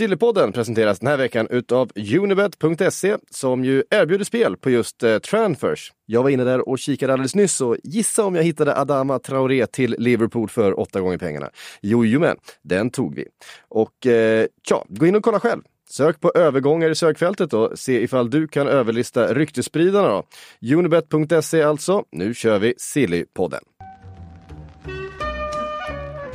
Sillypodden presenteras den här veckan utav Unibet.se som ju erbjuder spel på just eh, transfers. Jag var inne där och kikade alldeles nyss och gissa om jag hittade Adama Traoré till Liverpool för åtta gånger pengarna. Jojomen, den tog vi. Och eh, tja, gå in och kolla själv. Sök på övergångar i sökfältet och se ifall du kan överlista ryktesspridarna. Unibet.se alltså. Nu kör vi Sillypodden.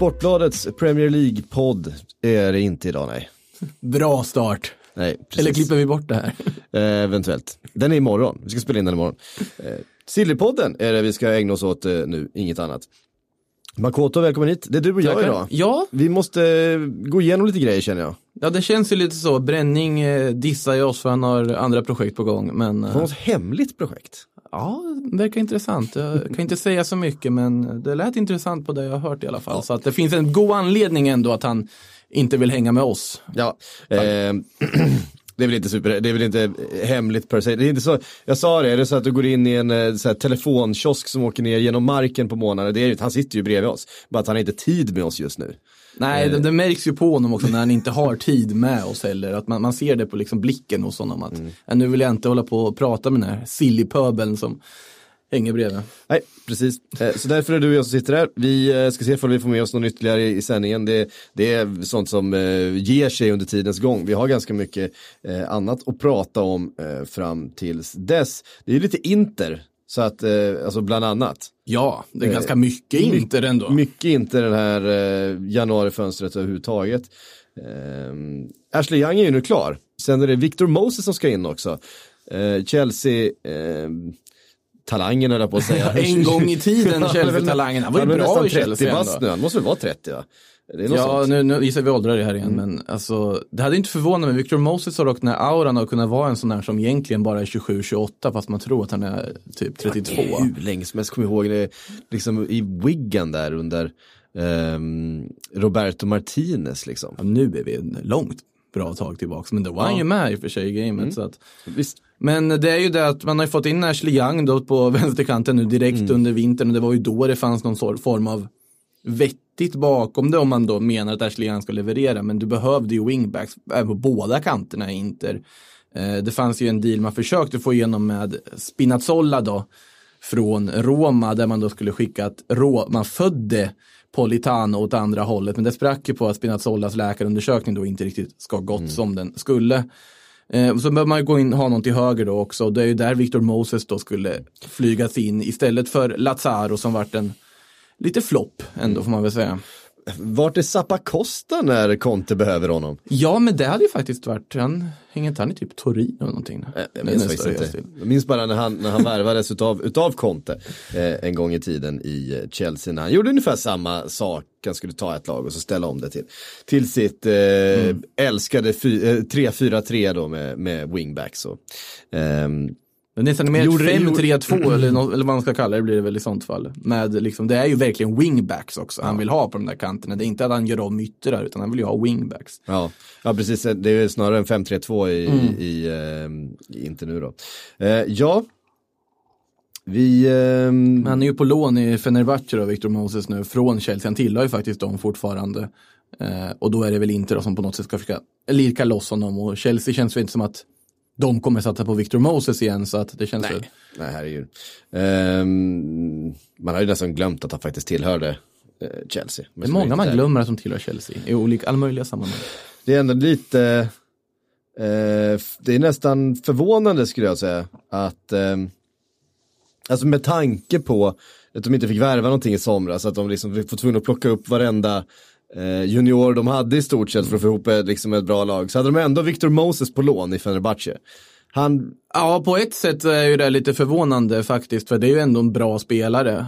Sportbladets Premier League-podd är det inte idag, nej. Bra start. Nej, precis. Eller klipper vi bort det här? Eh, eventuellt. Den är imorgon. Vi ska spela in den imorgon. Eh, Sillypodden är det vi ska ägna oss åt eh, nu, inget annat. Makoto, välkommen hit. Det är du och jag Tackar. idag. Ja, Vi måste eh, gå igenom lite grejer känner jag. ja, det känns ju lite så. Bränning eh, dissar ju oss för han har andra projekt på gång. Men Det var eh, något hemligt projekt. Ja, det verkar intressant. Jag kan inte säga så mycket men det lät intressant på det jag har hört i alla fall. Så att det finns en god anledning ändå att han inte vill hänga med oss. Ja. Eh, det är väl inte super, det är väl inte hemligt per se. Det är inte så, jag sa det, är det så att du går in i en eh, så här, telefonkiosk som åker ner genom marken på månader, det är ju, han sitter ju bredvid oss. Bara att han har inte tid med oss just nu. Nej, Eh. det, det märks ju på honom också när han inte har tid med oss heller. Att man, man ser det på liksom blicken hos honom. Att Mm. "Ja, nu vill jag inte hålla på och prata med den här sillypöbeln som hänger bredvid. Nej, precis. Eh, Så därför är du och jag som sitter här. Vi eh, ska se om vi får med oss något ytterligare i sändningen. Det, det är sånt som eh, ger sig under tidens gång. Vi har ganska mycket annat att prata om fram tills dess. Det är lite Inter, så att, eh, alltså bland annat. Ja, det är ganska mycket My- Inter ändå. Mycket inte den här eh, januarifönstret överhuvudtaget. Eh, Ashley Young är ju nu klar. Sen är det Victor Moses som ska in också. Chelsea, talangen höll jag på att säga. En gång i tiden, Chelsea-talangen. Han var ju Han är bra i Chelsea 30 bast ändå. nu, han måste väl vara 30 va? Det är Ja, nu, nu gissar vi åldrar det här igen, men alltså, det hade inte förvånat mig. Victor Moses har dock den här auran av att kunna vara en sån här som egentligen bara är 27-28 fast man tror att han är typ 32. Hur länge som helst, kommer ihåg det, liksom i Wiggen där under ehm, Roberto Martinez liksom. Ja, nu är vi långt bra tag tillbaks, men då var han ju med i och för sig i gamet. Så att, Visst. men det är ju det att man har fått in Ashley Young då på vänsterkanten nu direkt under vintern och det var ju då det fanns någon form av vettigt bakom det om man då menar att Ashley Young ska leverera. Men du behövde ju wingbacks även på båda kanterna i Inter. Eh, det fanns ju en deal man försökte få igenom med Spinazzola då från Roma där man då skulle skicka att Ro- man födde Politano åt andra hållet men det sprack ju på att Spinazzolas läkarundersökning då inte riktigt ska gått som den skulle. Eh, så behöver man ju gå in ha någon till höger då också och det är ju där Victor Moses då skulle flygas in istället för Lazaro som vart en lite flopp ändå får man väl säga. Vart är Zappa Costa när Conte behöver honom? Ja men det hade ju faktiskt varit, han, hänger inte han i typ Torino eller någonting? Jag Det är minns faktiskt inte. Jag minns bara när han, när han värvades utav, utav Conte eh, en gång i tiden i eh, Chelsea. När han gjorde ungefär samma sak. Han skulle ta ett lag och så ställa om det till, till sitt eh, Mm. älskade fy, eh, 3-4-3 då med, med wingbacks. Och, ehm, Men nästan mer Gjorde- 5-3-2 eller, nå- eller vad man ska kalla det blir det väl i sånt fall. Med liksom, det är ju verkligen wingbacks också han vill ha på de där kanterna. Det är inte att han gör om yttrar utan han vill ju ha wingbacks. Ja, ja precis. Det är snarare en 5-3-2 i, Mm. i, i, ehm, i inte nu då. Eh, ja, vi... ehm, han är ju på lån i Fenerbahce då, Victor Moses nu, från Chelsea. Han tillhör ju faktiskt dem fortfarande. Eh, och då är det väl inte då som på något sätt ska försöka lirka loss honom. Och Chelsea känns väl inte som att de kommer satsa på Victor Moses igen så att det känns. Nej, nej herregud. Ehm, man har ju nästan glömt att han faktiskt tillhörde eh, Chelsea. Det är många man glömmer att de tillhör Chelsea i olika, alla möjliga sammanhang. Det är ändå lite, eh, det är nästan förvånande skulle jag säga att, ehm, alltså med tanke på att de inte fick värva någonting i somras, att de liksom var tvungna att plocka upp varenda eh, junior de hade i stort sett för att få ihop ett, liksom ett bra lag, så hade de ändå Victor Moses på lån i Fenerbahce. Han, Ja, på ett sätt är ju det lite förvånande faktiskt, för det är ju ändå en bra spelare.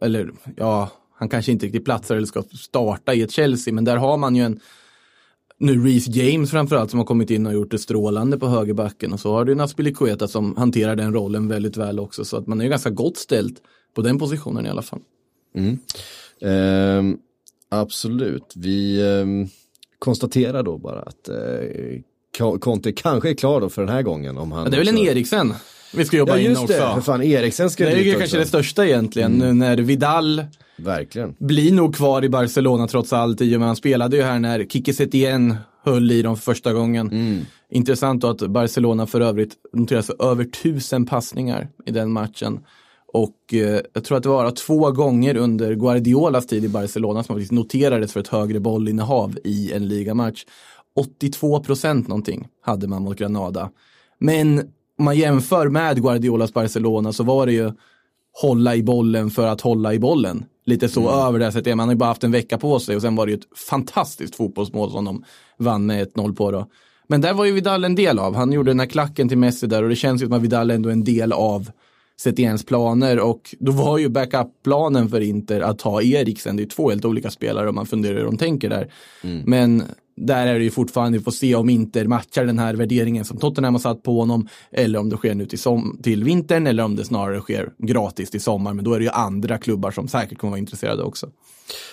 Eller ja, han kanske inte riktigt platsar eller ska starta i ett Chelsea, men där har man ju en nu Reece James framförallt som har kommit in och gjort det strålande på högerbacken och så har du Naspilicueta som hanterar den rollen väldigt väl också så att man är ju ganska gott ställt på den positionen i alla fall. Ehm, absolut, vi ehm, konstaterar då bara att eh, Conte kanske är klar då för den här gången. Om han Men det är väl en också- Eriksen vi ska jobba Ja in just också. det, för fan Eriksen ska Det är ju också. kanske det största egentligen nu när Vidal Verkligen. blir nog kvar i Barcelona trots allt i och med han spelade ju här när Kike Setien höll i dem för första gången. Intressant då att Barcelona för övrigt noterar för över tusen passningar i den matchen. Och eh, jag tror att det var två gånger under Guardiolas tid i Barcelona som faktiskt noterades för ett högre bollinnehav i en ligamatch. 82 procent någonting hade man mot Granada. Men om man jämför med Guardiolas Barcelona så var det ju hålla i bollen för att hålla i bollen. Lite så över det här sättet. Man har ju bara haft en vecka på sig och sen var det ju ett fantastiskt fotbollsmål som de vann med 1-0 på då. Men där var ju Vidal en del av. Han gjorde den här klacken till Messi där och det känns ju som att Vidal ändå är en del av Setiens planer och då var ju backup-planen för Inter att ta Eriksen. Det är två helt olika spelare om man funderar hur de tänker där. Men där är det ju fortfarande, vi får se om Inter matchar den här värderingen som Tottenham har satt på honom eller om det sker nu till, som, till vintern eller om det snarare sker gratis till sommar. Men då är det ju andra klubbar som säkert kommer vara intresserade också.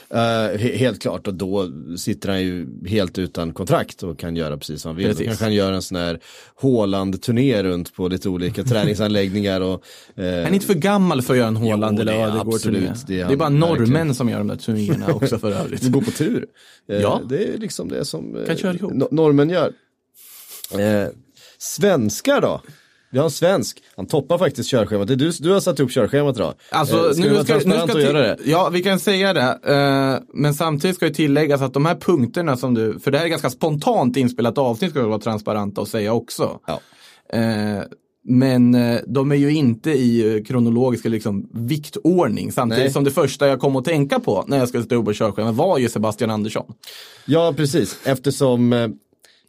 He- helt klart och då sitter han ju helt utan kontrakt och kan göra precis vad han vill. Då Precis. kanske han gör en sån här Haaland-turné runt på lite olika träningsanläggningar. Och, eh, Han är inte för gammal för att göra en det eller Ödegård-turné. Det det är, bara norrmän som gör de där turnéerna också för övrigt. det går på tur. Eh, Ja. Det är liksom det som no- norrmän gör. Svenskar då? Vi har en svensk, han toppar faktiskt körschemat. Det är du, du har satt upp körschemat idag. Alltså, Eh, ska du vara transparent och till- göra det? Ja, vi kan säga det. Eh, men samtidigt ska ju tilläggas att de här punkterna som du, för det här är ganska spontant inspelat avsnitt ska vi vara transparenta och säga också. Ja. Eh, men eh, de är ju inte i eh, kronologisk liksom, viktordning. Samtidigt Nej. som det första jag kom att tänka på när jag skulle stå upp och körschema var ju Sebastian Andersson. Ja, precis. Eftersom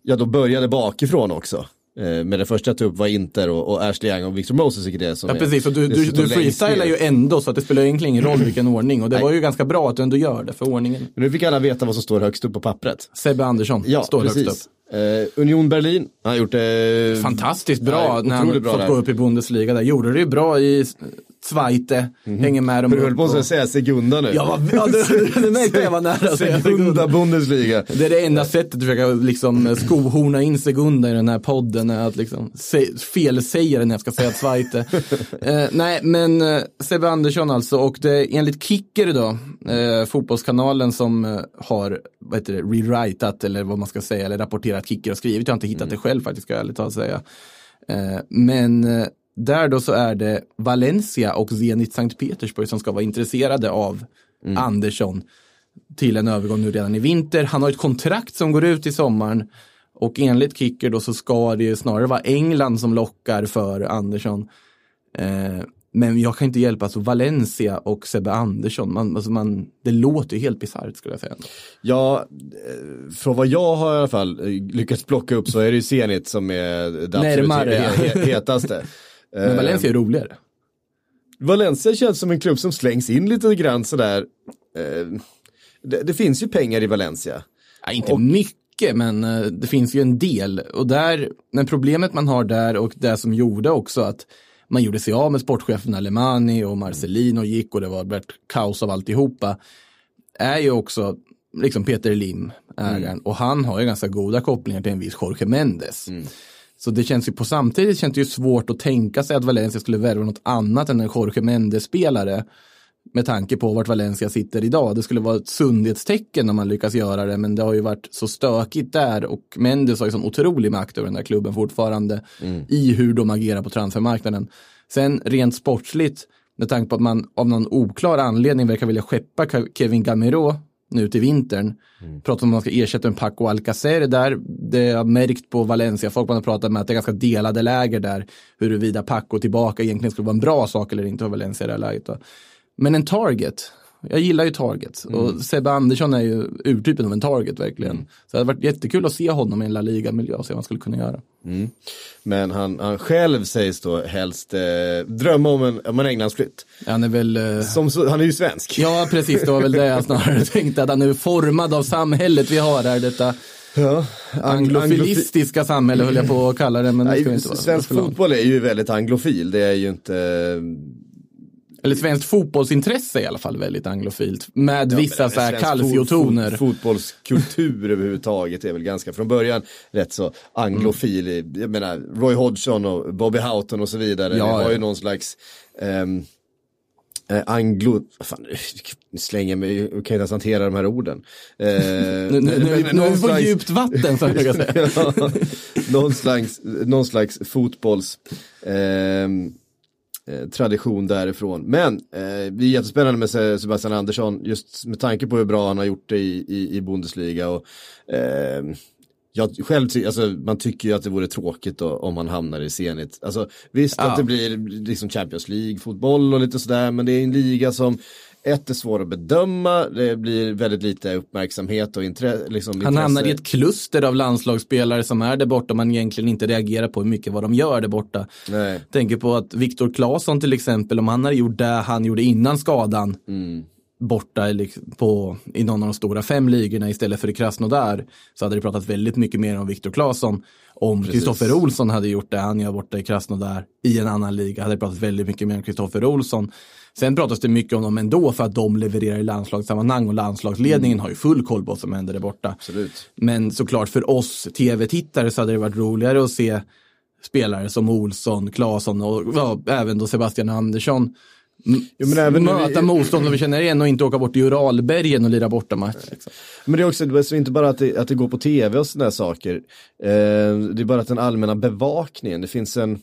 jag då började bakifrån också. Eh, Men det första jag tog upp var Inter och, och Ashley Young och Victor Moses, är det som Ja, är, precis, och du, du, du freestylar ju ändå så att det spelar egentligen ingen roll vilken ordning. Och det Nej. var ju ganska bra att du ändå gör det för ordningen. Men nu fick alla veta vad som står högst upp på pappret. Sebbe Andersson Ja, står högst upp. Eh, Union Berlin, han har gjort det Fantastiskt bra Ja, när han bra fått där. gå upp i Bundesliga. Där gjorde det ju bra i Zweite, hänger med dem Du höll på och- att säga Segunda nu. Ja, vad- ja, det, det märkte jag var nära Segunda. Bundesliga. Det är det enda sättet att försöka liksom skohorna in Segunda i den här podden, är att liksom se, felsäga det när jag ska säga Zweite. eh, nej, men eh, Sebbe Andersson alltså, och det är enligt Kicker då, eh, fotbollskanalen som eh, har, vad heter det, rewritat eller vad man ska säga, eller rapporterat Kicker har skrivit. Jag har inte hittat det själv faktiskt, ska jag ärligt talat säga. Eh, men eh, där då så är det Valencia och Zenit Sankt Petersburg som ska vara intresserade av Andersson till en övergång nu redan i vinter. Han har ett kontrakt som går ut i sommaren och enligt Kicker då så ska det ju snarare vara England som lockar för Andersson. Eh, men jag kan inte hjälpa, alltså Valencia och Sebbe Andersson, man, alltså man, det låter ju helt bisarrt skulle jag säga. Ja, eh, från vad jag har i alla fall eh, lyckats plocka upp så är det ju Zenit som är det absolut hetaste. Men Eh, Valencia är roligare. Valencia känns som en klubb som slängs in lite grann sådär. Eh, det, det finns ju pengar i Valencia. Ja, inte mycket, men eh, det finns ju en del. Och där, men problemet man har där och det som gjorde också att man gjorde sig av med sportchefen Alemani och Marcelino gick och det var ett kaos av alltihopa. Är ju också liksom Peter Lim, ägaren. Och han har ju ganska goda kopplingar till en viss Jorge Mendes. Så det känns ju på samtidigt känns det ju svårt att tänka sig att Valencia skulle värva något annat än en Jorge Mendes-spelare. Med tanke på vart Valencia sitter idag. Det skulle vara ett sundhetstecken om man lyckas göra det. Men det har ju varit så stökigt där och Mendes har ju sån otrolig makt över den där klubben fortfarande. I hur de agerar på transfermarknaden. Sen rent sportsligt, med tanke på att man av någon oklar anledning verkar vilja skeppa Ke- Kevin Gamero nu till vintern. Pratar om att man ska ersätta en Paco Alcacer där. Det har märkt på Valencia, folk man har pratat med att det är ganska delade läger där. Huruvida Paco tillbaka egentligen skulle vara en bra sak eller inte för Valencia i det här läget. Men en target, jag gillar ju target. Och Sebbe Andersson är ju urtypen av en target verkligen. Så det hade varit jättekul att se honom i en La Liga-miljö och se vad han skulle kunna göra. Men han, han själv sägs då helst eh, drömma om en, om en Englandsflytt. Han är väl... eh, Som, han är ju svensk. Ja, precis. Det var väl det jag snarare tänkte. Att han är formad av samhället vi har här. Detta Ja, Anglofilistiska samhälle höll jag på att kalla det, men det ska Nej, inte vara. svensk fotboll är ju väldigt anglofil. Det är ju inte... Eller svenskt fotbollsintresse i alla fall väldigt anglofilt. Med vissa så här Svensk calciotoner. fot- Fotbollskultur överhuvudtaget är väl ganska från början rätt så anglofil. Jag menar Roy Hodgson och Bobby Houghton och så vidare. Ja, Vi har ja. ju någon slags ehm, eh, anglo... Fan, slänger mig, jag kan inte ens hantera de här orden. Eh, Nu, nu, nu, nu, är vi på djupt vatten, så jag säga. ja, någon, slags, någon slags fotbolls eh, tradition därifrån. Men eh, det är jättespännande med Se- Sebastian Andersson just med tanke på hur bra han har gjort det i, i, i Bundesliga. Och, ehm, jag själv alltså, man tycker ju att det vore tråkigt då, om han hamnar i Zenit. Alltså, visst Ja. att det blir liksom Champions League-fotboll och lite sådär, men det är en liga som ett är svår att bedöma, det blir väldigt lite uppmärksamhet och intre, liksom, Han intresse. hamnar i ett kluster av landslagsspelare som är där borta. Man egentligen inte reagerar på hur mycket vad de gör där borta. Nej. Tänker på att Viktor Claesson till exempel, om han hade gjort det han gjorde innan skadan borta i, liksom- på, i någon av de stora fem ligorna istället för i Krasnodar så hade det pratat väldigt mycket mer om Viktor Claesson. Om Kristoffer Olsson hade gjort det han gör borta i Krasnodar i en annan liga hade det pratat väldigt mycket mer om Kristoffer Olsson. Sen pratas det mycket om dem ändå för att de levererar i landslagssammanhang och landslagsledningen har ju full koll på vad som händer där borta. Absolut. Men såklart för oss tv-tittare så hade det varit roligare att se spelare som Olsson, Claesson och ja, även då Sebastian Andersson Jo, men även möta vi- motstånd som vi känner igen och inte åka bort till Uralbergen och lira bortamatch. Liksom. Men det är också det är inte bara att det, att det går på tv och sådana saker. Eh, det är bara att den allmänna bevakningen, det finns en,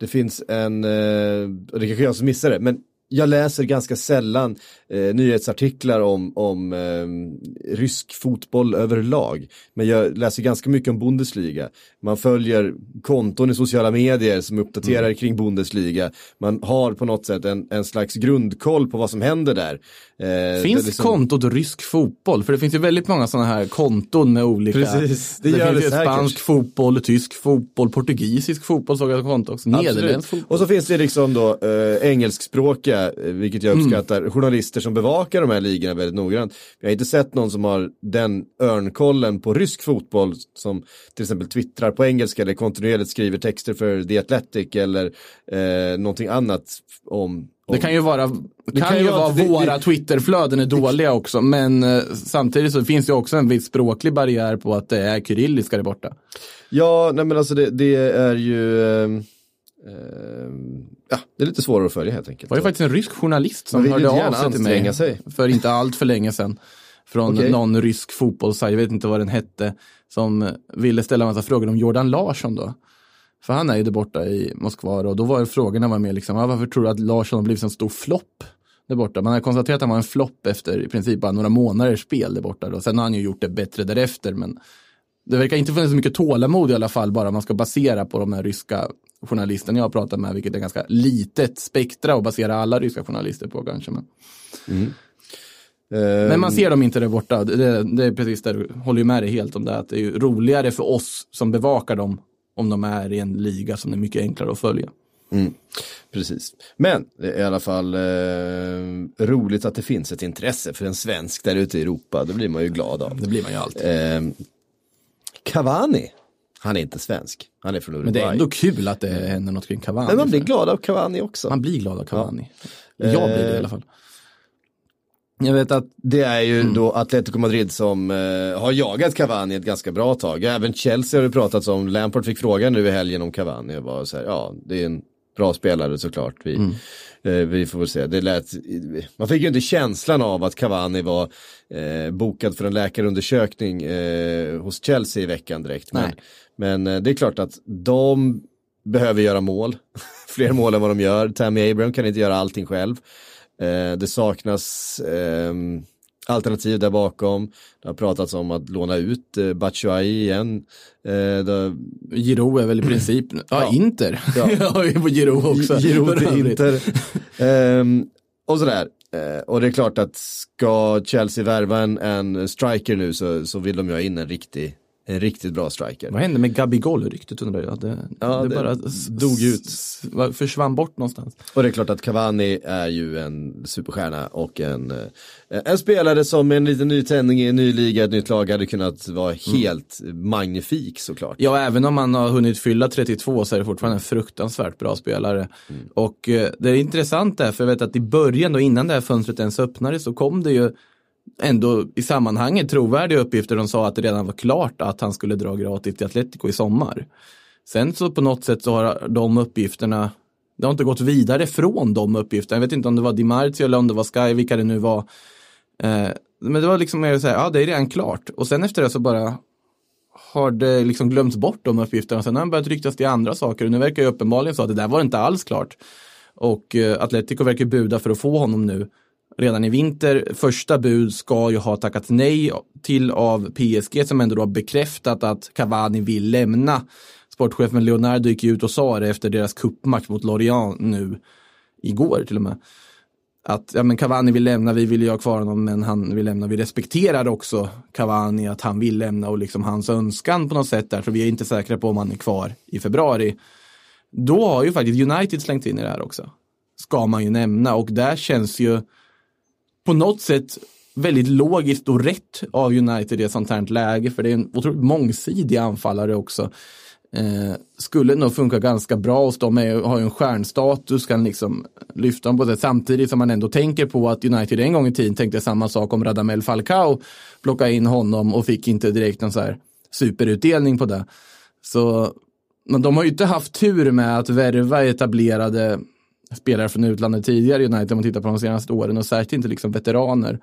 det finns en, eh, det kanske jag som missar det, men jag läser ganska sällan eh, nyhetsartiklar om, om eh, rysk fotboll överlag. Men jag läser ganska mycket om Bundesliga. Man följer konton i sociala medier som uppdaterar kring Bundesliga. Man har på något sätt en, en slags grundkoll på vad som händer där. Eh, Finns liksom- kontot rysk fotboll? För det finns ju väldigt många sådana här konton med olika. Precis, det det, gör finns det ju spansk fotboll, tysk fotboll, portugisisk fotboll såg jag konto också. Nederländsk fotboll. Och så finns det liksom då eh, engelskspråkiga, eh, vilket jag uppskattar, journalister som bevakar de här ligorna väldigt noggrant. Jag har inte sett någon som har den örnkollen på rysk fotboll som till exempel twittrar på engelska eller kontinuerligt skriver texter för The Athletic eller eh, någonting annat om Det kan ju vara, kan kan ju vara vara- det- våra det- Twitterflöden är dåliga också, men eh, samtidigt så finns det också en viss språklig barriär på att det är kyrilliska där borta. Ja, nej men alltså det, det är ju ehm, Ja, det är lite svårare att följa helt enkelt. Det var ju faktiskt en rysk journalist som hörde av sig till mig sig. för inte allt för länge sedan. Från Okej. någon rysk fotbollssajt, jag vet inte vad den hette, som ville ställa en massa frågor om Jordan Larsson då. För han är ju där borta i Moskva och då var frågorna var mer liksom, ah, varför tror du att Larsson har blivit en stor flopp där borta? Man har konstaterat att han var en flopp efter i princip bara några månaders spel där borta. Då. Sen har han ju gjort det bättre därefter, men det verkar inte finnas så mycket tålamod i alla fall, bara man ska basera på de här ryska journalisterna jag har pratat med, vilket är ganska litet spektra att basera alla ryska journalister på kanske. Men, Ehm, men man ser dem inte där borta. Det, det, är precis där du håller med dig helt om det, att det är roligare för oss som bevakar dem om de är i en liga som är mycket enklare att följa. Precis. Men det är i alla fall eh, roligt att det finns ett intresse för en svensk där ute i Europa. Det blir man ju glad av. Det blir man ju alltid. Eh, Cavani, han är inte svensk. Han är från Uruguay. Men det är ändå kul att det händer något kring Cavani. Men man blir glad av Cavani också. man blir glad av Cavani. Jag blir det i alla fall. Jag vet att Det är ju Mm. då Atletico Madrid som eh, har jagat Cavani ett ganska bra tag. Även Chelsea har det pratats om. Lampard fick frågan nu i helgen om Cavani och var så här, ja det är en bra spelare såklart. Vi, Mm. eh, vi får väl se. Det lät, man fick ju inte känslan av att Cavani var eh, bokad för en läkarundersökning eh, hos Chelsea i veckan direkt. Men, men eh, det är klart att de behöver göra mål. Fler mål än vad de gör. Tammy Abraham kan inte göra allting själv. Eh, det saknas ehm, alternativ där bakom. Det har pratats om att låna ut eh, Batshuayi igen. Eh, det, Giro är väl i princip, ja, Ja. Inter. Ja. Ja, vi är på Giro också. Giro till. Inter. Ehm, och sådär. Eh, och det är klart att ska Chelsea värva en, en striker nu så, så vill de ju ha in en riktig, En riktigt bra striker. Vad hände med Gabigol-ryktet undrar jag? Det, Ja, det, det bara dog ut. försvann bort någonstans. Och det är klart att Cavani är ju en superstjärna och en, eh, en spelare som med en liten nytändning i en ny liga, ett nytt lag hade kunnat vara helt magnifik såklart. Ja, även om man har hunnit fylla 32 så är det fortfarande en fruktansvärt bra spelare. Och eh, det är intressant där, för jag vet att i början då innan det här fönstret ens öppnade så kom det ju ändå i sammanhanget trovärdiga uppgifter. De sa att det redan var klart att han skulle dra gratis till Atletico i sommar. Sen så på något sätt så har de uppgifterna, det har inte gått vidare från de uppgifterna. Jag vet inte om det var Di Marzio eller om det var Sky, vilka det nu var. Eh, men det var liksom mer så här, ja det är redan klart. Och sen efter det så bara har det liksom glömts bort de uppgifterna. Sen har han börjat ryktas till andra saker och nu verkar ju uppenbarligen så att det där var inte alls klart. Och eh, Atletico verkar buda för att få honom nu redan i vinter. Första bud ska ju ha tackat nej till av PSG som ändå då har bekräftat att Cavani vill lämna. Sportchefen Leonardo gick ju ut och sa det efter deras kuppmatch mot Lorient nu igår till och med. Att ja, men Cavani vill lämna, vi vill ju ha kvar honom men han vill lämna. Vi respekterar också Cavani att han vill lämna och liksom hans önskan på något sätt där så vi är inte säkra på om han är kvar i februari. Då har ju faktiskt United slängt in i det här också. Ska man ju nämna och där känns ju på något sätt väldigt logiskt och rätt av United i ett sånt här läge för det är en otroligt mångsidig anfallare också. Eh, skulle nog funka ganska bra hos dem, är, har ju en stjärnstatus, kan liksom lyfta dem på det samtidigt som man ändå tänker på att United en gång i tiden tänkte samma sak om Radamel Falcao, plocka in honom och fick inte direkt någon så här superutdelning på det. Så men de har ju inte haft tur med att värva etablerade spelare från utlandet tidigare i United om man tittar på de senaste åren och särskilt inte liksom veteraner.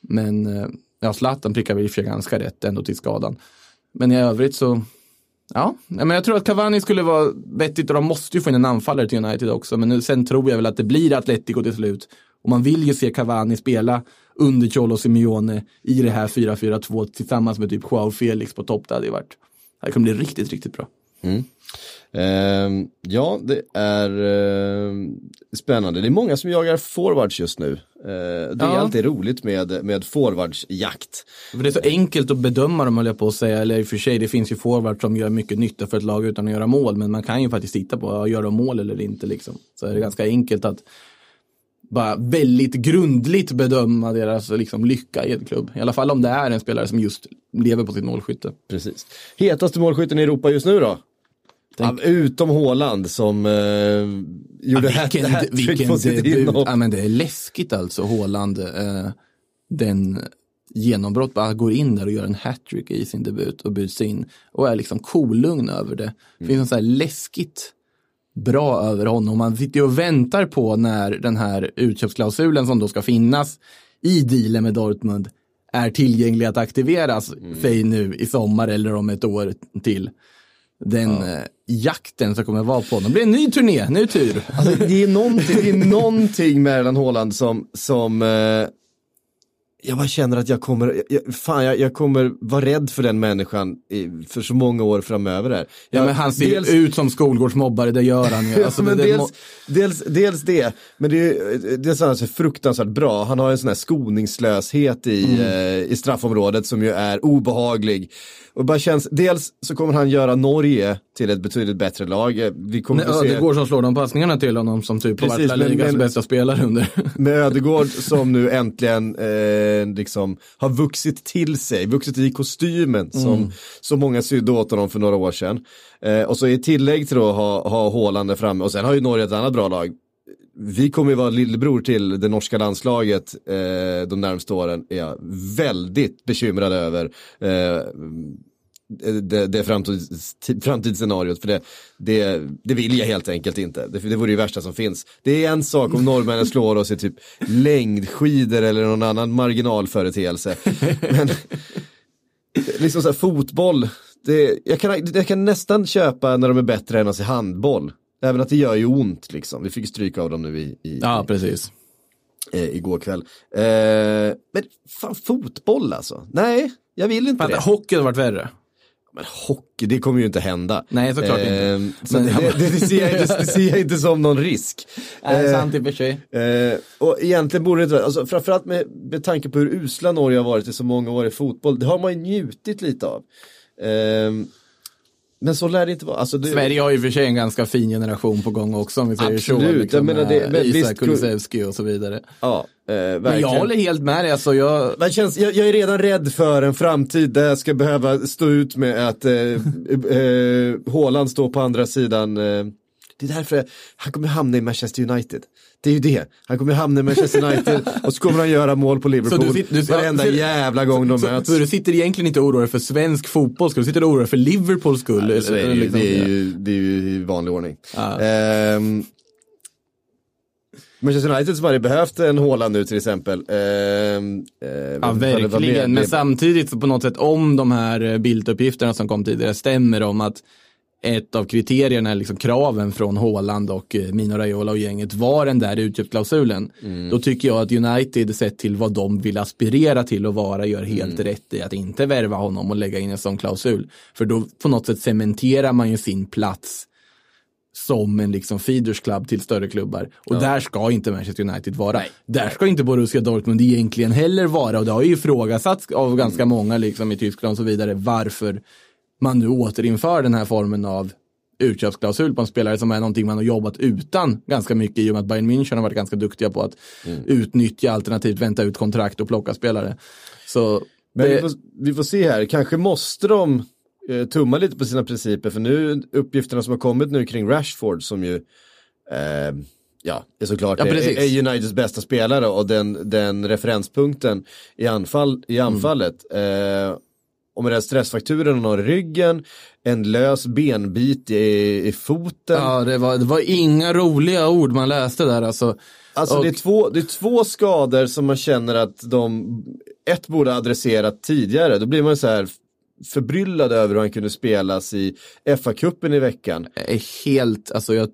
Men eh, ja, Zlatan prickar väl i och för sig ganska rätt ändå till skadan. Men i övrigt så, ja, men jag tror att Cavani skulle vara vettigt och de måste ju få in en anfallare till United också. Men nu, sen tror jag väl att det blir Atletico till slut. Och man vill ju se Cavani spela under Cholo Simeone i det här 4-4-2 tillsammans med typ Joao Felix på topp. Det hade ju varit, det här kommer bli riktigt, riktigt bra. Ehm, ja, det är ehm, spännande. Det är många som jagar forwards just nu. Eh, det är Ja. alltid roligt med, med forwardsjakt. För det är så enkelt att bedöma dem höll jag på att säga, eller i och för sig det finns ju forwards som gör mycket nytta för ett lag utan att göra mål, men man kan ju faktiskt titta på, ja, gör de mål eller inte liksom. Så är det ganska enkelt att bara väldigt grundligt bedöma deras liksom, lycka i ett klubb. I alla fall om det är en spelare som just lever på sitt målskytte. Precis. Hetaste målskytten i Europa just nu då? Tänk- Ja, utom Håland som eh, gjorde Ja, hat- vilken, hattrick vilken på sitt debut. inhopp. Ja, men det är läskigt alltså, Haaland. Eh, den genombrott, bara går in där och gör en hattrick i sin debut och byts in och är liksom kolugn över det. Det finns något så här läskigt bra över honom. Man sitter och väntar på när den här utköpsklausulen som då ska finnas i dealen med Dortmund är tillgänglig att aktiveras, säg nu i sommar eller om ett år till. Den eh, jakten som kommer vara på honom. Det blir en ny turné, ny tur. Alltså, det, är någonting, det är någonting med Erland Haaland som, som eh, jag bara känner att jag kommer, jag, fan, jag, jag kommer vara rädd för den människan i, för så många år framöver. Här. Ja, Jag- men han ser dels- ut som skolgårdsmobbare, det gör han ju. Alltså, ja, men det, dels, dels, dels det, men det är, det är så fruktansvärt bra. Han har en sån här skoningslöshet i, Mm. eh, i straffområdet som ju är obehaglig. Och bara känns, dels så kommer han göra Norge till ett betydligt bättre lag. Eh, Vi kommer Nej, se Ödegård som slår de passningarna till honom som typ har varit Precis, La Ligas bästa spelare under. med Ödegård som nu äntligen eh, liksom har vuxit till sig, vuxit i kostymen som så många sydde åt honom för några år sedan. Eh, och så i tillägg till att ha, ha Haaland där framme och sen har ju Norge ett annat bra lag. Vi kommer ju vara lillebror till det norska landslaget eh, de närmsta åren, är jag väldigt bekymrad över. Eh, det, det framtids, framtidsscenariot. För det, det, det vill jag helt enkelt inte. Det, det vore ju värsta som finns. Det är en sak om norrmännen slår oss i typ längdskidor eller någon annan marginalföreteelse. Men liksom så här, fotboll, det, jag, kan, jag kan nästan köpa när de är bättre än oss i handboll. Även att det gör ju ont liksom. Vi fick stryka av dem nu i, i, ja, precis. eh, igår kväll. Eh, men fan fotboll alltså? Nej, jag vill inte Fan, det. hockey har varit värre. Men hockey, det kommer ju inte hända. Nej, såklart inte. Ehm, Så Men- det, det, det, ser jag inte, det ser jag inte som någon risk. Nej, Eh, sant i och för sig. Eh, och egentligen borde det inte alltså framförallt med, med tanke på hur usla Norge har varit i så många år i fotboll, det har man ju njutit lite av. Ehm, men så lär det inte vara. Alltså, det, Sverige har ju för sig en ganska fin generation på gång också om vi säger så. Absolut, Liksom, jag menar det- men Isak visst, Kulusevski och så vidare. Ja, eh, Men jag håller helt med dig. Alltså, jag, Man känns, jag, jag är redan rädd för en framtid där jag ska behöva stå ut med att eh, eh, Haaland står på andra sidan. Eh, det är därför han kommer hamna i Manchester United. Det är ju det. Han kommer hamna i Manchester United och så kommer han göra mål på Liverpool Så du du- varenda så- jävla gång de så, möts. så du sitter egentligen inte och oroar för svensk fotboll skull, du sitter och oroar för Liverpools skull. Så är det, ju, liksom. det, är ju, det är ju i vanlig ordning. Ja. Ehm, Manchester United som hade behövt en Haaland nu till exempel. Ehm, eh, Ja, verkligen. Men samtidigt så på något sätt om de här eh, bilduppgifterna som kom tidigare stämmer om att ett av kriterierna, liksom kraven från Haaland och eh, Mino Raiola och gänget var den där utköpsklausulen. Mm. Då tycker jag att United sett till vad de vill aspirera till att vara gör helt Mm. rätt i att inte värva honom och lägga in en sån klausul. För då på något sätt cementerar man ju sin plats som en liksom feeders club till större klubbar. Och där ska inte Manchester United vara. Där ska inte Borussia Dortmund egentligen heller vara. Och det har ju ifrågasatts av ganska många liksom i Tyskland och så vidare varför man nu återinför den här formen av utköpsklausul på en spelare som är någonting man har jobbat utan ganska mycket i och med att Bayern München har varit ganska duktiga på att utnyttja alternativt vänta ut kontrakt och plocka spelare. Så Men det, vi, får, vi får se här, kanske måste de eh, tumma lite på sina principer för nu uppgifterna som har kommit nu kring Rashford som ju eh, ja, är såklart Ja, är, är Uniteds bästa spelare och den, den referenspunkten i, anfall, i anfallet. Eh, och med den stressfakturen hon har i ryggen, en lös benbit i, i foten. ja, det, var, det var inga roliga ord man läste där alltså. Alltså Och- det, är två, det är två skador som man känner att de, ett borde adresserat tidigare. Då blir man så här förbryllad över hur han kunde spelas i FA-cupen i veckan. är helt, alltså jag,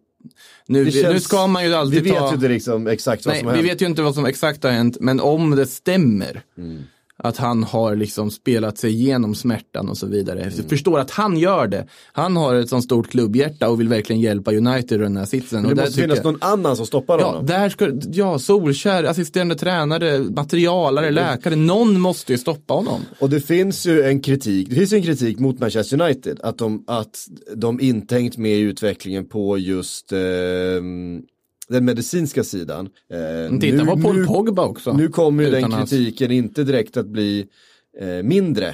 nu, Det nu känns- ska man ju alltid Vi vet ta... ju inte liksom exakt vad Nej, som har vi hänt. vet ju inte vad som exakt har hänt, men om det stämmer Mm. Att han har liksom spelat sig igenom smärtan och så vidare. Mm. Jag förstår att han gör det. Han har ett sånt stort klubbhjärta och vill verkligen hjälpa United i den här sitsen. Men det måste finnas jag- någon annan som stoppar Ja, honom. där ska, ja, Solskär, assisterande tränare, materialare, läkare. Någon måste ju stoppa honom. Och det finns ju en kritik, det finns en kritik mot Manchester United att de, att de inte hängt med i utvecklingen på just ehm, den medicinska sidan. Eh, Titta nu- på Paul nu- Pogba också. Nu kommer ju den Utan hans- kritiken inte direkt att bli eh, mindre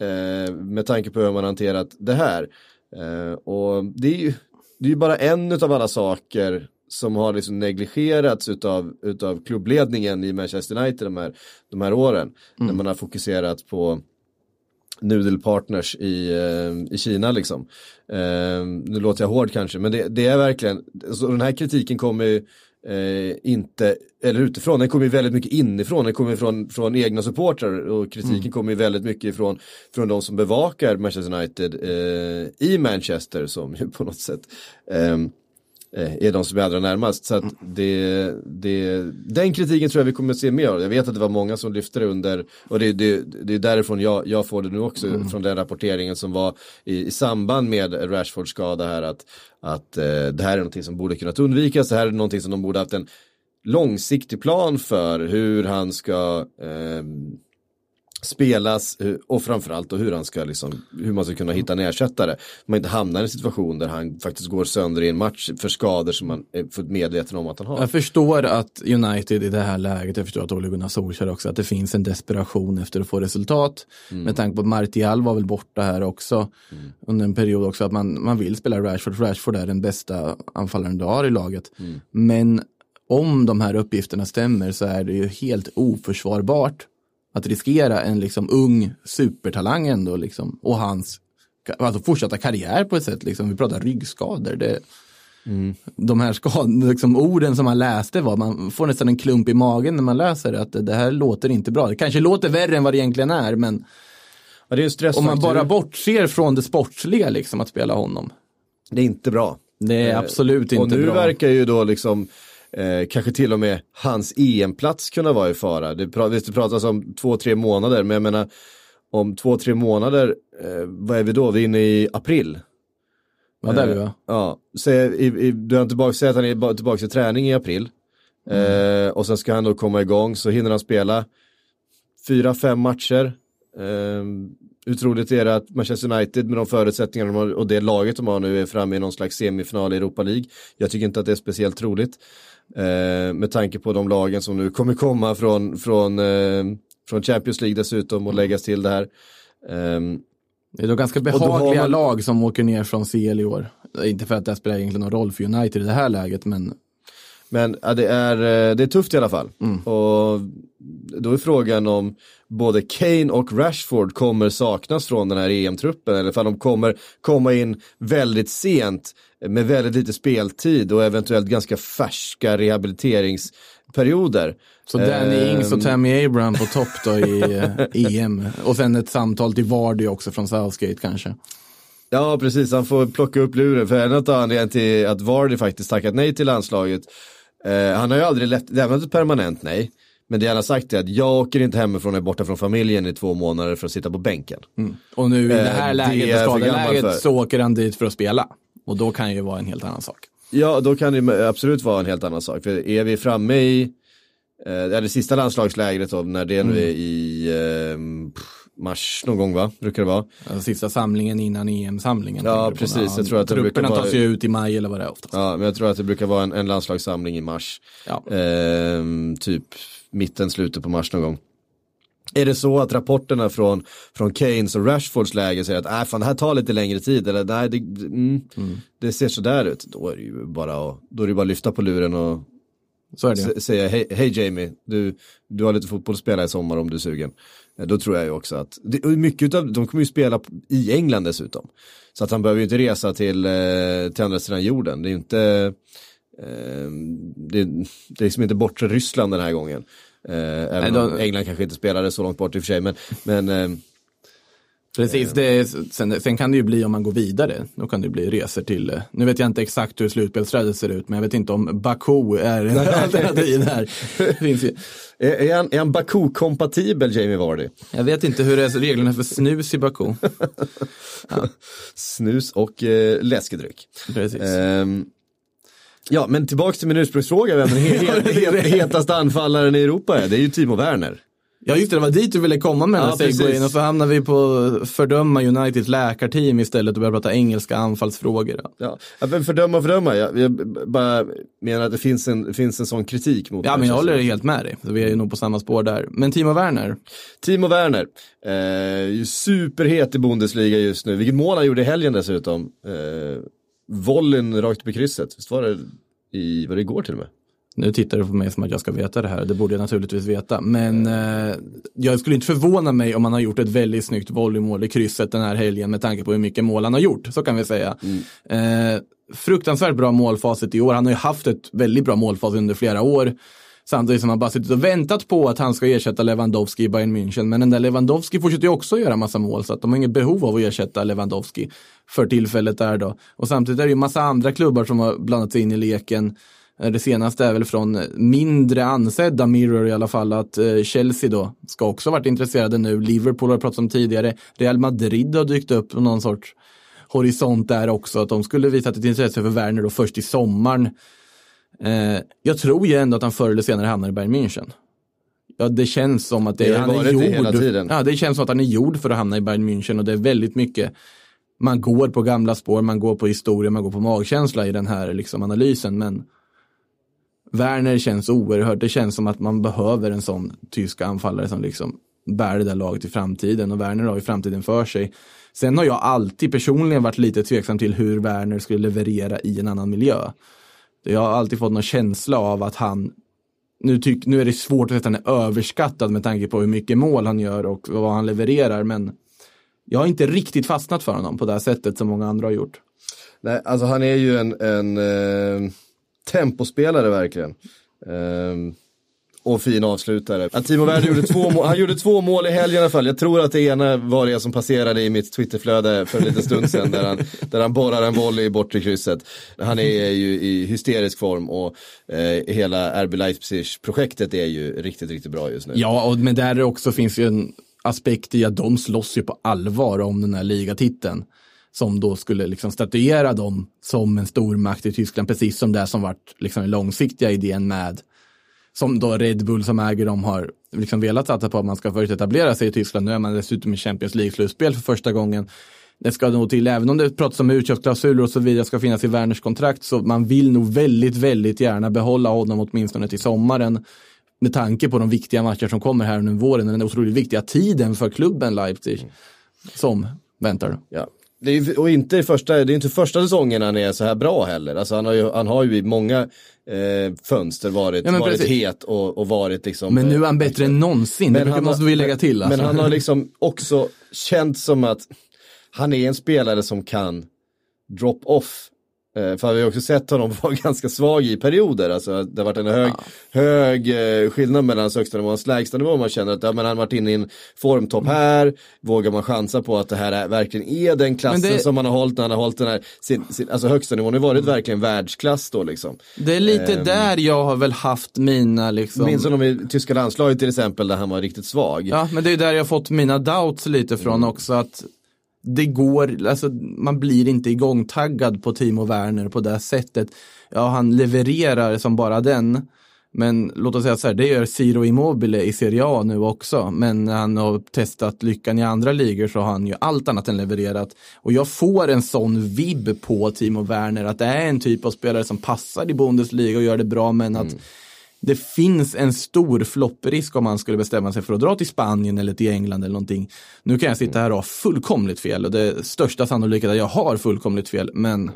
eh, med tanke på hur man hanterat det här. Eh, och det är ju det är bara en av alla saker som har liksom negligerats utav, utav klubbledningen i Manchester United de här, de här åren. När man har fokuserat på nudelpartners i, eh, i Kina liksom. Eh, nu låter jag hård kanske, men det, det är verkligen, så den här kritiken kommer ju eh, inte, eller utifrån, den kommer ju väldigt mycket inifrån, den kommer från, från egna supportrar och kritiken kommer ju väldigt mycket ifrån från de som bevakar Manchester United eh, i Manchester som ju på något sätt eh, är de som är allra närmast. Så att det, det, den kritiken tror jag vi kommer att se mer av. Jag vet att det var många som lyfte det under, och det, det, det är därifrån jag, jag får det nu också, från den rapporteringen som var i, i samband med Rashfords skada här, att, att eh, det här är någonting som borde kunnat undvikas, det här är någonting som de borde haft en långsiktig plan för hur han ska ehm, spelas eh, och framförallt hur han ska liksom, hur man ska kunna hitta en ersättare. Man inte hamnar i en situation där han faktiskt går sönder i en match för skador som man är fullt medveten om att han har. Jag förstår att United i det här läget, jag förstår att Ole Gunnar Solskjaer också, att det finns en desperation efter att få resultat. Med tanke på att Martial var väl borta här också under en period också, att man, man vill spela Rashford. Rashford är den bästa anfallaren du har i laget. Men om de här uppgifterna stämmer så är det ju helt oförsvarbart att riskera en liksom ung supertalang ändå liksom, och hans alltså fortsatta karriär på ett sätt. Liksom. Vi pratar ryggskador. Det, de här skad, liksom, orden som man läste var, man får nästan en klump i magen när man läser det, att det, det här låter inte bra. Det kanske låter värre än vad det egentligen är, men Ja, det är om man bara bortser från det sportsliga, liksom, att spela honom. Det är inte bra. Det är Eh, absolut och inte nu bra. verkar ju då liksom eh, kanske till och med hans EM-plats kunna vara i fara. Det, visst, det pratas om två, tre månader, men jag menar om två, tre månader, eh, vad är vi då? Vi är inne i april. Ja, där är vi, Eh, va? Ja, så i, i, du har tillbaka, säg att han är ba- tillbaka i träning i april. Mm. Eh, och sen ska han då komma igång, så hinner han spela fyra, fem matcher. Ehm, hur troligt är det att Manchester United med de förutsättningar de har och det laget de har nu är framme i någon slags semifinal i Europa League? Jag tycker inte att det är speciellt troligt. Ehm, med tanke på de lagen som nu kommer komma från, från, ehm, från Champions League dessutom och läggas till det här. Ehm, Det är då ganska behagliga man- lag som åker ner från CL i år. Inte för att det spelar egentligen någon roll för United i det här läget, men Men ja, det, är, eh, det är tufft i alla fall. Och då är frågan om både Kane och Rashford kommer saknas från den här EM-truppen eller om de kommer komma in väldigt sent med väldigt lite speltid och eventuellt ganska färska rehabiliteringsperioder. så Danny Ehm, Ings och Tammy Abraham på topp då i eh, EM. Och sen ett samtal till Vardy också från Southgate kanske. Ja, precis. Han får plocka upp luren. För en av anledningarna till att Vardy faktiskt tackat nej till landslaget. Eh, han har ju aldrig lätt, lämnat ett permanent nej. Men det han har sagt är att jag åker inte hemifrån och är borta från familjen i två månader för att sitta på bänken. Och nu i det Eh, här det läget, gammal skadeläget, för. så åker han dit för att spela. Och då kan ju vara en helt annan sak. Ja, då kan det absolut vara en helt annan sak. För är vi framme i eh, det sista landslagslägret då, när det nu är i eh, mars någon gång va? Brukar det vara. Alltså, sista samlingen innan EM-samlingen. Ja, precis. Jag tror att det brukar Trupperna vara- tas ju ut i maj eller vad det är oftast. Ja, men jag tror att det brukar vara en, en landslagssamling i mars. Ja. Ehm, typ mitten, slutet på mars någon gång. Är det så att rapporterna från, från Keynes och Rashfords läge säger att äh, fan, det här tar lite längre tid eller nej, det, mm, det ser sådär ut. Då är det ju bara att, då är det bara att lyfta på luren och säga hej, hej Jamie, du, du har lite fotboll att spela i sommar om du är sugen. Eh, Då tror jag ju också att, mycket av, de kommer ju spela i England dessutom. Så att han behöver ju inte resa till, eh, till andra sidan jorden. Det är ju inte, eh, det, det är liksom inte bortre Ryssland den här gången. Även då- om England kanske inte spelade så långt bort i och för sig, men, men Precis, det sen, sen kan det ju bli om man går vidare. Då kan det bli resor till, eh, nu vet jag inte exakt hur slutspelsträdet ser ut, men jag vet inte om Baku är ett alternativ här. Finns ju, är, han, är han Baku-kompatibel Jamie Vardy? jag vet inte hur är reglerna för snus i Baku. Snus och eh, läskedryck. Precis. Ehm, ja, men tillbaks till min ursprungsfråga, vem den he- he- he- hetaste anfallaren i Europa är? Det är ju Timo Werner. Ja just det, det var dit du ville komma med den Ja, segwayen och så hamnar vi på fördöma Uniteds läkarteam istället och börjar prata engelska anfallsfrågor. Ja, fördöma och fördöma, jag, jag bara menar att det finns en, finns en sån kritik mot Ja men jag Manchester. håller helt med dig, vi är ju nog på samma spår där. Men Timo Werner, Timo Werner, eh, superhet i Bundesliga just nu. Vilket mål han gjorde i helgen dessutom. Eh, volleyn rakt upp i krysset, visst var det i, var det igår till och med? Nu tittar du på mig som att jag ska veta det här, det borde jag naturligtvis veta. Men eh, jag skulle inte förvåna mig om han har gjort ett väldigt snyggt volleymål i krysset den här helgen med tanke på hur mycket mål han har gjort, så kan vi säga. Eh, fruktansvärt bra målfacit i år, han har ju haft ett väldigt bra målfacit under flera år. Samtidigt som han bara suttit och väntat på att han ska ersätta Lewandowski i Bayern München. Men den där Lewandowski fortsätter ju också göra massa mål så att de har inget behov av att ersätta Lewandowski för tillfället där då. Och samtidigt är det ju massa andra klubbar som har blandat sig in i leken. Eh, Det senaste är väl från mindre ansedda Mirror i alla fall att eh, Chelsea då ska också varit intresserade nu. Liverpool har pratat om tidigare. Real Madrid har dykt upp på någon sorts horisont där också. Att de skulle visat ett intresse för Werner då först i sommaren. Eh, jag tror ju ändå att han förr eller senare hamnar i Bayern München. Ja, det känns som att det, Det han är gjord. hela tiden. Ja, det känns som att han är gjord för att hamna i Bayern München och det är väldigt mycket man går på gamla spår, man går på historia, man går på magkänsla i den här liksom, analysen. Men Werner känns oerhört, det känns som att man behöver en sån tysk anfallare som liksom bär det där laget i framtiden och Werner har ju framtiden för sig. Sen har jag alltid personligen varit lite tveksam till hur Werner skulle leverera i en annan miljö. Jag har alltid fått någon känsla av att han nu, tyck, nu är det svårt att säga att han är överskattad med tanke på hur mycket mål han gör och vad han levererar men jag har inte riktigt fastnat för honom på det här sättet som många andra har gjort. Nej, alltså han är ju en, en eh, tempospelare verkligen. Ehm, och fin avslutare. Att Timo Werner gjorde två mål, han gjorde två mål i helgen i alla fall. Jag tror att det ena var det som passerade i mitt Twitterflöde för en liten stund sedan. där, han, där han borrar en boll i bortre krysset. Han är ju i hysterisk form och eh, hela RB Leipzig-projektet är ju riktigt, riktigt bra just nu. Ja, och, men där också finns ju en aspekt i att de slåss ju på allvar om den här ligatiteln. Som då skulle liksom statuera dem som en stormakt i Tyskland, precis som det som varit liksom den långsiktiga idén med som då Red Bull som äger dem har liksom velat satsa på att man ska först etablera sig i Tyskland. Nu är man dessutom i Champions League-slutspel för första gången. Det ska nog till, även om det pratas om utköpsklausuler och så vidare ska finnas i Werners kontrakt, så man vill nog väldigt, väldigt gärna behålla honom åtminstone till sommaren. Med tanke på de viktiga matcher som kommer här under våren den otroligt viktiga tiden för klubben Leipzig. Som väntar. Ja. Det är, och inte första, det är inte första säsongen han är så här bra heller. Alltså han har ju, han har ju i många eh, fönster varit, Ja, men varit precis. het och, och varit liksom. Men nu är eh, han bättre än någonsin, det han måste vi lägga till. Alltså. Men han har liksom också känt som att han är en spelare som kan drop off. Eh, För vi har också sett honom vara ganska svag i perioder. Alltså, det har varit en hög, hög eh, skillnad mellan hans högsta nivå och hans lägsta nivå. Man känner att ja, men han har varit inne i en formtopp här. Vågar man chansa på att det här är, verkligen är den klassen det- som han har hållit när han har hållit den här, sin, sin, alltså högsta nivån. Det har varit verkligen världsklass då liksom. Det är lite Ehm. där jag har väl haft mina liksom. Minns honom i tyska landslaget till exempel där han var riktigt svag. Ja, men det är där jag har fått mina doubts lite från Mm. också. att det går, alltså man blir inte igångtaggad på Timo Werner på det sättet. Ja, han levererar som bara den. Men låt oss säga så här, det gör Ciro Immobile i Serie A nu också. Men när han har testat lyckan i andra ligor så har han ju allt annat än levererat. Och jag får en sån vibb på Timo Werner, att det är en typ av spelare som passar i Bundesliga och gör det bra, men att mm det finns en stor flopprisk om man skulle bestämma sig för att dra till Spanien eller till England eller någonting. Nu kan jag sitta här och ha fullkomligt fel och det är största sannolikhet att jag har fullkomligt fel, men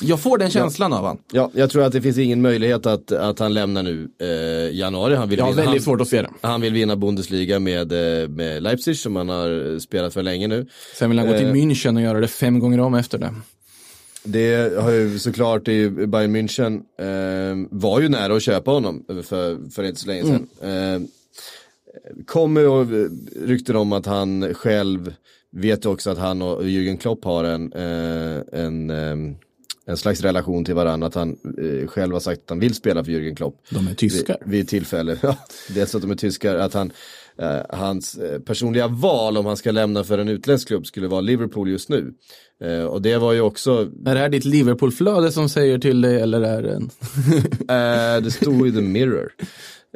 jag får den känslan av han. Ja, jag tror att det finns ingen möjlighet att, att han lämnar nu eh, januari. Han vill, har vinna, väldigt han, svårt att se det. han vill vinna Bundesliga med, eh, med Leipzig som han har spelat för länge nu. Sen vill han gå till Eh. München och göra det fem gånger om efter det. Det har ju såklart, ju Bayern München eh, var ju nära att köpa honom för, för inte så länge sedan. Eh, kommer och rykten om att han själv vet också att han och Jürgen Klopp har en, eh, en, eh, en slags relation till varandra. Att han eh, själv har sagt att han vill spela för Jürgen Klopp. De är tyskar. Vid, vid tillfälle. Ja, dels att de är tyskar, att han, eh, hans eh, personliga val om han ska lämna för en utländsk klubb skulle vara Liverpool just nu. Eh, och det var ju också, Är det här ditt Liverpool-flöde som säger till dig eller är det en... eh, det stod i The Mirror.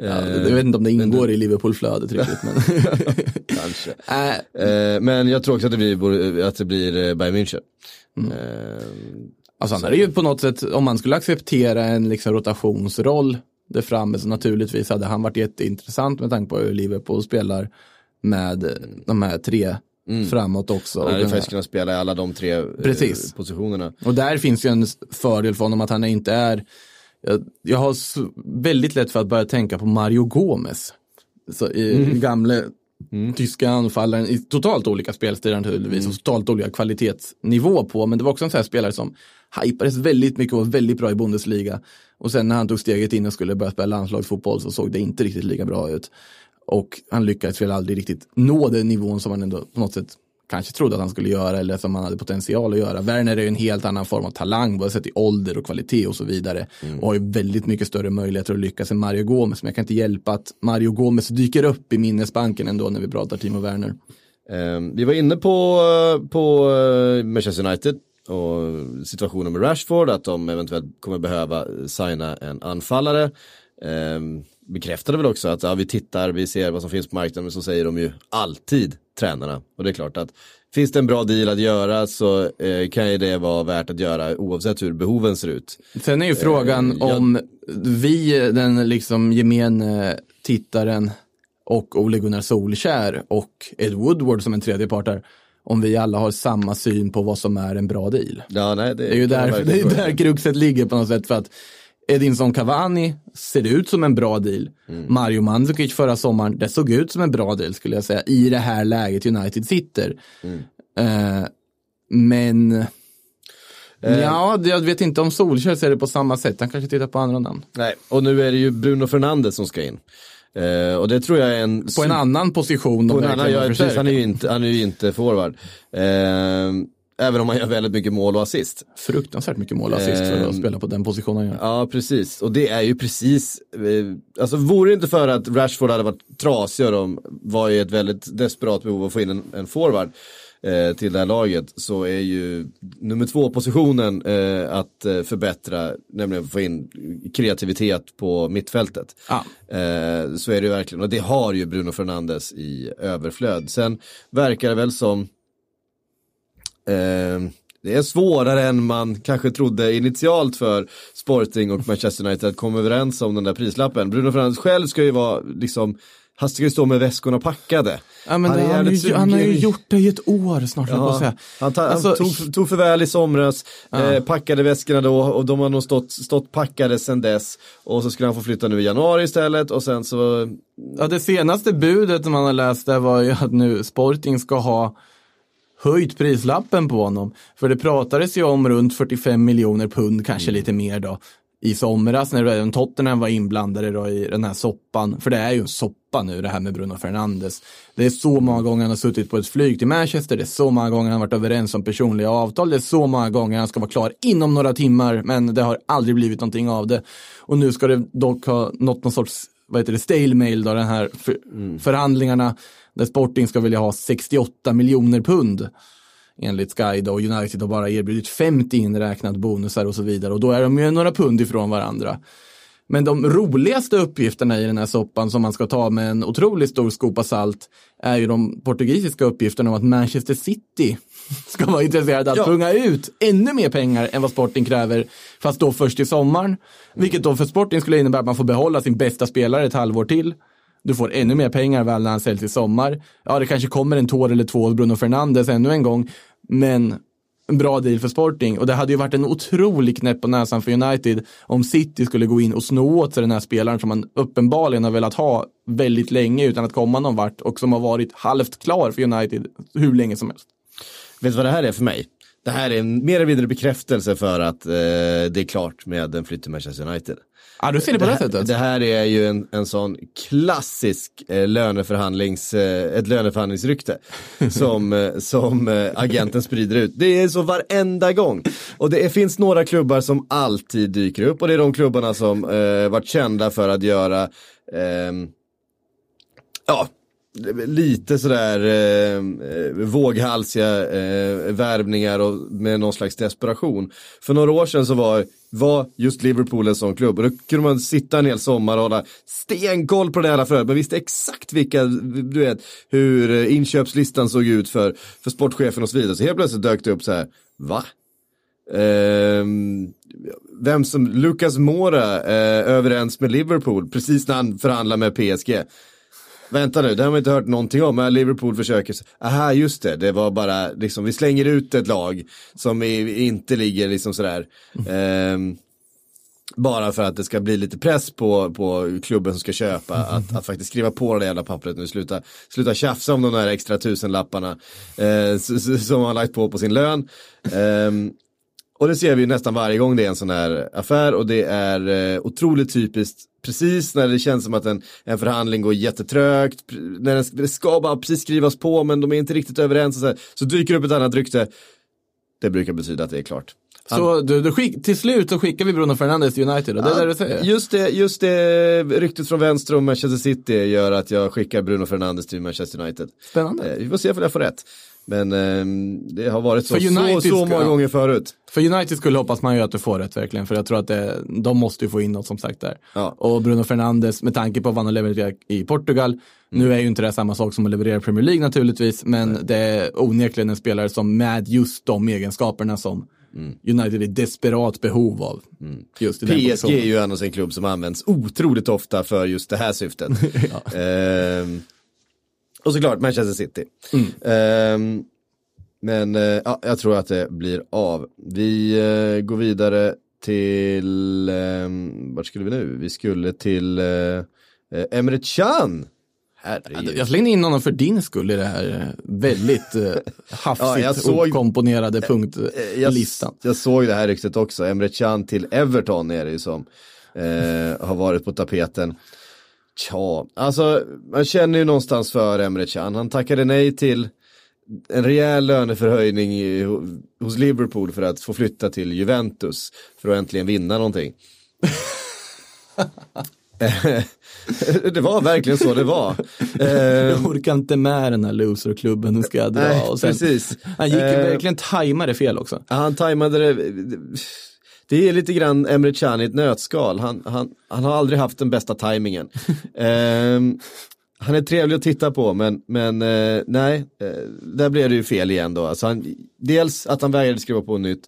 Ja, Eh, jag vet inte om det ingår i Liverpool-flödet riktigt. Men... Kanske. Äh, Eh, men jag tror också att det blir, att det blir eh, Bayern München. Mm. Eh, Alltså han är ju på något sätt, om man skulle acceptera en liksom rotationsroll där framme så naturligtvis hade han varit jätteintressant med tanke på hur Liverpool spelar med de här tre framåt också. han Och, hade faktiskt kunnat spela i alla de tre eh, Precis. positionerna. och där finns ju en fördel för honom att han inte är, jag, jag har väldigt lätt för att börja tänka på Mario Gomez. Så i gamle tyska anfallaren i totalt olika spelstilar naturligtvis och totalt olika kvalitetsnivå på. Men det var också en sån här spelare som hypades väldigt mycket och var väldigt bra i Bundesliga. Och sen när han tog steget in och skulle börja spela landslagsfotboll så såg det inte riktigt lika bra ut. Och han lyckades väl aldrig riktigt nå den nivån som han ändå på något sätt kanske trodde att han skulle göra eller som han hade potential att göra. Werner är ju en helt annan form av talang, både sett i ålder och kvalitet och så vidare. Och har ju väldigt mycket större möjligheter att lyckas än Mario Gomez. Men jag kan inte hjälpa att Mario Gomez dyker upp i minnesbanken ändå när vi pratar Timo Werner. Eh, vi var inne på, på eh, Manchester United och situationen med Rashford, att de eventuellt kommer behöva signa en anfallare. Eh, bekräftade väl också att ja, vi tittar, vi ser vad som finns på marknaden, men så säger de ju alltid tränarna. Och det är klart att finns det en bra deal att göra så eh, kan ju det vara värt att göra oavsett hur behoven ser ut. Sen är ju frågan jag- om vi, den liksom gemene tittaren och Ole Gunnar Solskär och Ed Woodward som en tredje part där, om vi alla har samma syn på vad som är en bra deal. Ja, nej, det, Det är ju kan man där, det är där kruxet ligger på något sätt. För att Edinson Cavani ser ut som en bra deal. Mm. Mario Mandzukic förra sommaren, det såg ut som en bra deal skulle jag säga. I det här läget United sitter. Mm. Eh, men Eh. ja, jag vet inte om Solskjaer ser det på samma sätt. Han kanske tittar på andra namn. Nej, och nu är det ju Bruno Fernandes som ska in. Eh, och det tror jag är en... På en annan position. På en annan, ja, precis, han är ju inte, han är ju inte forward. Eh, även om han gör väldigt mycket mål och assist. Fruktansvärt mycket mål och assist för att Ehm. spela på den positionen gör. Ja, precis. Och det är ju precis, eh, alltså vore det inte för att Rashford hade varit trasig och de var i ett väldigt desperat behov att få in en, en forward. Eh, till det här laget så är ju nummer två positionen eh, att eh, förbättra, nämligen få in kreativitet på mittfältet. Ja. Eh, så är det ju verkligen, och det har ju Bruno Fernandes i överflöd. Sen verkar det väl som eh, det är svårare än man kanske trodde initialt för Sporting och Manchester United att komma överens om den där prislappen. Bruno Fernandes själv ska ju vara liksom han ska ju stå med väskorna packade. Ja, Han det, han, ju, han har ju gjort det i ett år snart, jag på Ja, säga. han, ta, Alltså, han tog, tog för väl i somras, Ja. eh, packade väskorna då och de har nog stått, stått packade sedan dess. Och så skulle han få flytta nu i januari istället och sen så, Ja, det senaste budet man har läst där var ju att nu Sporting ska ha höjt prislappen på honom. För det pratades ju om runt 45 miljoner pund, kanske lite mer då, i somras när även Tottenham var inblandade då i den här soppan. För det är ju en soppa nu det här med Bruno Fernandes. Det är så många gånger han har suttit på ett flyg till Manchester, det är så många gånger han har varit överens om personliga avtal, det är så många gånger han ska vara klar inom några timmar, men det har aldrig blivit någonting av det. Och nu ska det dock ha nått någon sorts vad heter det, stale mail då, den här för, förhandlingarna där Sporting ska vilja ha 68 miljoner pund enligt Sky och United har bara erbjudit 50 inräknat bonusar och så vidare och då är de ju några pund ifrån varandra. Men de roligaste uppgifterna i den här soppan som man ska ta med en otroligt stor skopa salt är ju de portugisiska uppgifterna om att Manchester City ska vara intresserade att Ja. punga ut ännu mer pengar än vad Sporting kräver, fast då först i sommaren. Vilket då för Sporting skulle innebära att man får behålla sin bästa spelare ett halvår till. Du får ännu mer pengar väl när han säljs i sommar. Ja, det kanske kommer en tår eller två av Bruno Fernandes ännu en gång, men en bra deal för Sporting. Och det hade ju varit en otrolig knäpp på näsan för United om City skulle gå in och sno åt sig den här spelaren som man uppenbarligen har velat ha väldigt länge utan att komma någon vart och som har varit halvt klar för United hur länge som helst. vet du vad det här är för mig? Det här är en mer eller mindre bekräftelse för att eh, det är klart med en flytt till Manchester United. Ja, du ser det på det, här, sättet. det här är ju en, en sån klassisk eh, löneförhandlings, eh, ett löneförhandlingsrykte som, eh, som eh, agenten sprider ut. Det är så varenda gång. Och det finns några klubbar som alltid dyker upp och det är de klubbarna som eh, varit kända för att göra ehm, ja, lite sådär eh, våghalsiga eh, värvningar och med någon slags desperation. För några år sedan så var, var just Liverpool en sån klubb och då kunde man sitta en hel sommar och hålla stenkoll på det här flödet. Man visste exakt vilka, du vet, hur eh, inköpslistan såg ut för, för sportchefen och så vidare. Så helt plötsligt dök det upp så här, va? Eh, vem som, Lucas Mora eh, överens med Liverpool precis när han förhandlar med PSG. Vänta nu, det har man inte hört någonting om. Men Liverpool försöker, aha just det, det var bara liksom, vi slänger ut ett lag som inte ligger liksom sådär. ehm, bara för att det ska bli lite press på, på klubben som ska köpa att, att faktiskt skriva på det där jävla pappret nu. Sluta, sluta tjafsa om de där extra tusenlapparna eh, som man har lagt på på sin lön. Eh, och det ser vi ju nästan varje gång det är en sån här affär och det är eh, otroligt typiskt precis när det känns som att en, en förhandling går jättetrögt, när den, det ska bara precis skrivas på men de är inte riktigt överens och så, här, så dyker upp ett annat rykte. Det brukar betyda att det är klart. Så du, du skick, till slut så skickar vi Bruno Fernandes till United och det är det du säger? Just det, just det ryktet från vänster om Manchester City gör att jag skickar Bruno Fernandes till Manchester United. Spännande. Eh, vi får se om jag får rätt. Men ehm, det har varit så, så, så många gånger förut. För United skulle hoppas man ju att du får rätt verkligen, för jag tror att det, de måste ju få in något som sagt där. Ja. Och Bruno Fernandes, med tanke på vad han levererat i Portugal, nu är ju inte det samma sak som att leverera i Premier League naturligtvis, men det är onekligen en spelare som med just de egenskaperna som United är desperat behov av. Just i den PSG är ju annars en klubb som används otroligt ofta för just det här syftet. Ehm, och såklart Manchester City. Ehm, men eh, ja, jag tror att det blir av. Vi eh, går vidare till, um, vart skulle vi nu? Vi skulle till uh, Emre Can. Herregud. Jag slängde in honom för din skull i det här väldigt hafsigt Ja, jag såg- komponerade jag, punktlistan. jag såg det här ryktet också. Emre Can till Everton är det ju som eh, har varit på tapeten. Tja, alltså man känner ju någonstans för Emre Can. Han tackade nej till en rejäl löneförhöjning i, hos Liverpool för att få flytta till Juventus för att äntligen vinna någonting. det var verkligen så det var. Jag orkar inte med den här loserklubben, nu ska jag dra. Nej, sen, precis. Han gick Eh, verkligen tajmade fel också. Han tajmade det. Det är lite grann Emre Can i ett nötskal. Han, han, han har aldrig haft den bästa tajmingen. Ehm, han är trevlig att titta på men, men eh, nej, eh, där blev det ju fel igen då. Alltså han, dels att han vägrade skriva på nytt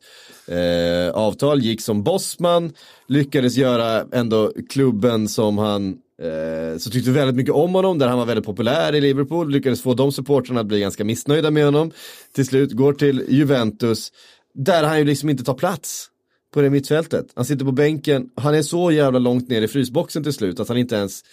eh, avtal, gick som bossman, lyckades göra ändå klubben som han eh, så tyckte väldigt mycket om honom, där han var väldigt populär i Liverpool, lyckades få de supportrarna att bli ganska missnöjda med honom. Till slut går till Juventus, där han ju liksom inte tar plats på det mittfältet. Han sitter på bänken, han är så jävla långt ner i frysboxen till slut att han inte ens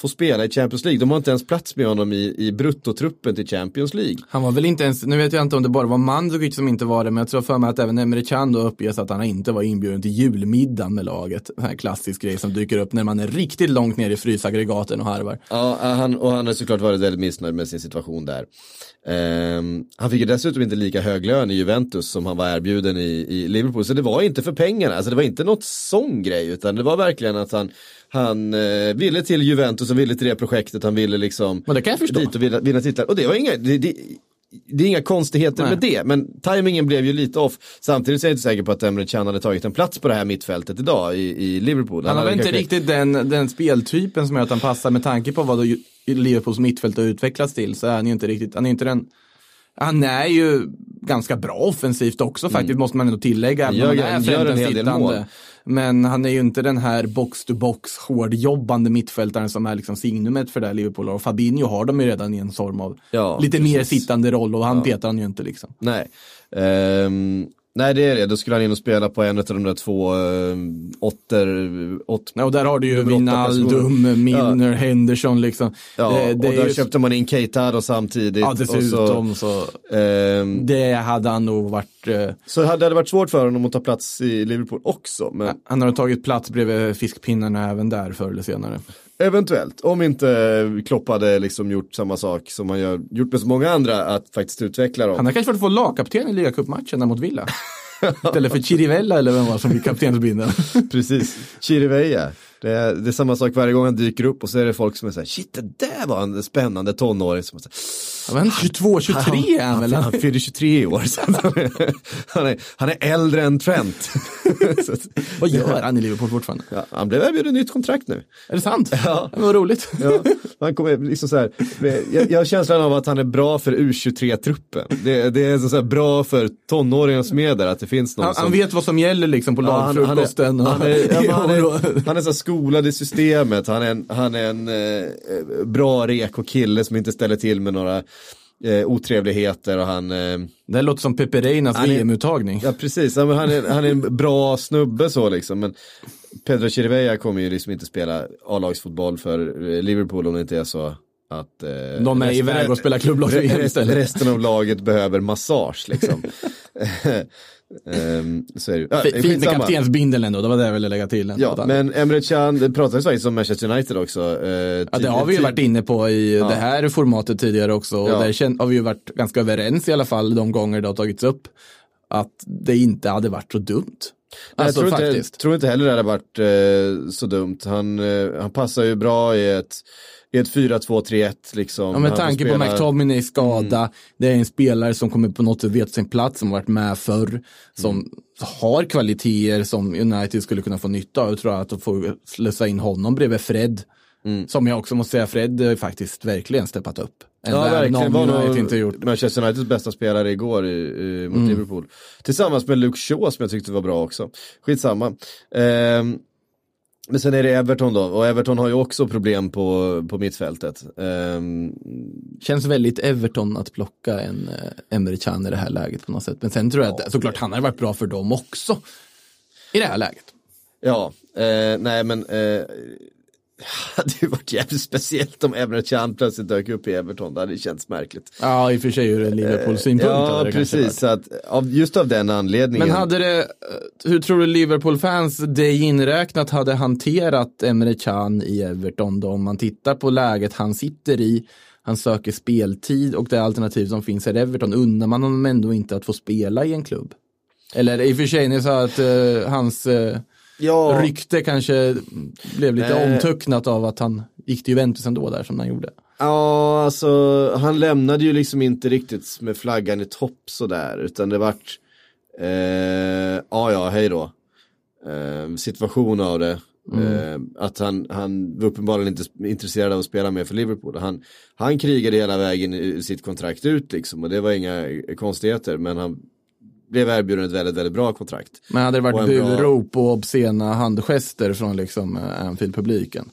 får spela i Champions League. De har inte ens plats med honom i, i bruttotruppen till Champions League. Han var väl inte ens, nu vet jag inte om det bara var Mandzukic som inte var det, men jag tror för mig att även Emre Can då uppges att han inte var inbjuden till julmiddagen med laget. En här klassisk grej som dyker upp när man är riktigt långt ner i frysaggregaten och harvar. Ja, han, och han har såklart varit väldigt missnöjd med sin situation där. Ehm, han fick ju dessutom inte lika hög lön i Juventus som han var erbjuden i, i Liverpool. Så det var inte för pengarna, alltså det var inte något sån grej, utan det var verkligen att han, han eh, ville till Juventus och ville till det projektet, han ville liksom Men det kan jag förstå. dit och vinna, vinna titlar. Och det var inga, det, det, det är inga konstigheter Nej. med det, men tajmingen blev ju lite off. Samtidigt så är jag inte säker på att Emre Can hade tagit en plats på det här mittfältet idag i, i Liverpool. Han har hade väl inte riktigt den, den speltypen som gör att han passar med tanke på vad Liverpools mittfält har utvecklats till så är han ju inte riktigt, han är inte den han är ju ganska bra offensivt också faktiskt, måste man ändå tillägga. Mm. Gör- han är gör en hel del mål. Men han är ju inte den här box-to-box hårdjobbande mittfältaren som är liksom signumet för det här Liverpool. Och Fabinho har de ju redan i en form av Ja, lite mer precis. sittande roll och han petar han ju inte liksom. Nej. Ehm, nej det är det, då skulle han in och spela på en av de där två uh, åtter, åt, Ja, och där har du ju Wijnaldum, Milner, Henderson liksom. ja, det, det och är där ju- köpte man in Keita samtidigt. Ja, och dessutom så. så, ehm, Det hade han nog varit. Eh, så hade det varit svårt för honom att ta plats i Liverpool också, men han har tagit plats bredvid fiskpinnarna även där förr eller senare. Eventuellt, om inte Klopp hade liksom gjort samma sak som han gör, gjort med så många andra, att faktiskt utveckla dem. Han har kanske fått få lagkapten i ligacupmatchen mot Villa. Istället för Chirivella eller vem var som fick kaptensbindeln. Precis, Chiriveja. Det är, det är samma sak varje gång han dyker upp och så är det folk som är såhär, shit det där var en spännande tonåring. Som är så här, Var 22, 23 är han väl? Han, fyller 23 år. Så han, är, han, är, han är äldre än Trent. Vad gör han i Liverpool fortfarande? ja, han blev erbjuden nytt kontrakt nu. Är det sant? Ja. Var roligt. Ja, han kommer liksom så här, jag, jag har känslan av att han är bra för U23-truppen. Det, det är så här bra för tonåringar som är där, att det finns någon Han, som... han vet vad som gäller liksom på Ja, han, han, lagfrukosten. är, han, är, ja, men han, i området. är, han är så skolad i systemet, han är en, han är en eh, bra reko kille som inte ställer till med några eh, otrevligheter och han, eh, Det låter som Pepe Reinas VM-uttagning. ja precis, han, är, han är en bra snubbe så liksom. Men Pedro Chirivella kommer ju liksom inte spela A-lagsfotboll för eh, Liverpool om det inte är så att eh, De är iväg och spelar istället. Resten av laget behöver massage liksom. Ehm, så är det. Ja, Fint med kaptensbindeln ändå, det var det jag ville lägga till. Ja, men Emre Can, det pratades faktiskt om Manchester United också. Eh, Ja, det har vi ju varit inne på i Ja. det här formatet tidigare också. Och Ja. där har vi ju varit ganska överens i alla fall de gånger det har tagits upp. Att det inte hade varit så dumt. jag Alltså tror, inte, faktiskt. tror inte heller det hade varit eh, så dumt. Han, eh, han passar ju bra i ett, i ett 4-2-3-1 liksom. Ja, med tanke på Mm. McTominay skada, det är en spelare som kommer på något sätt veta sin plats, som varit med förr, som Mm. har kvaliteter som United skulle kunna få nytta av. Jag tror att de får slussa in honom bredvid Fred. Mm. Som jag också måste säga, Fred har faktiskt verkligen steppat upp. Ja, verkligen. Var United inte gjort. Manchester Uniteds bästa spelare igår i, i, mot Mm. Liverpool. Tillsammans med Luke Shaw som jag tyckte var bra också. Skitsamma. Ehm, men sen är det Everton då, och Everton har ju också problem på, på mittfältet. Ehm, Känns väldigt Everton att plocka en eh, Emre Can i det här läget på något sätt. Men sen tror jag att såklart han har varit bra för dem också. I det här läget. ja, eh, nej men eh, det hade ju varit jävligt speciellt om Emre Can plötsligt dök upp i Everton, det hade känts märkligt. Ja, i och för sig ur en Liverpool-synpunkt. hade Ja, precis, så att, av, just av den anledningen. Men hade det, eh, hur tror du Liverpool-fans, dig inräknat, hade hanterat Emre Can i Everton då? Om man tittar på läget han sitter i, han söker speltid och det alternativ som finns är Everton, undrar man honom ändå inte att få spela i en klubb? Eller i och för sig, ni sa att eh, hans, eh, Ja. rykte kanske blev lite Eh. omtöcknat av att han gick till Juventus ändå där som han gjorde. Ja, alltså han lämnade ju liksom inte riktigt med flaggan i topp sådär, utan det vart, eh, ja ja, hej då. Eh, situation av det. Eh, att han, han var uppenbarligen inte intresserad av att spela mer för Liverpool. Han, han krigade hela vägen i sitt kontrakt ut liksom och det var inga konstigheter men han blev erbjuden ett väldigt, väldigt bra kontrakt. Men hade det Och varit bra- burop och obscena handgester från liksom eh, Anfield-publiken?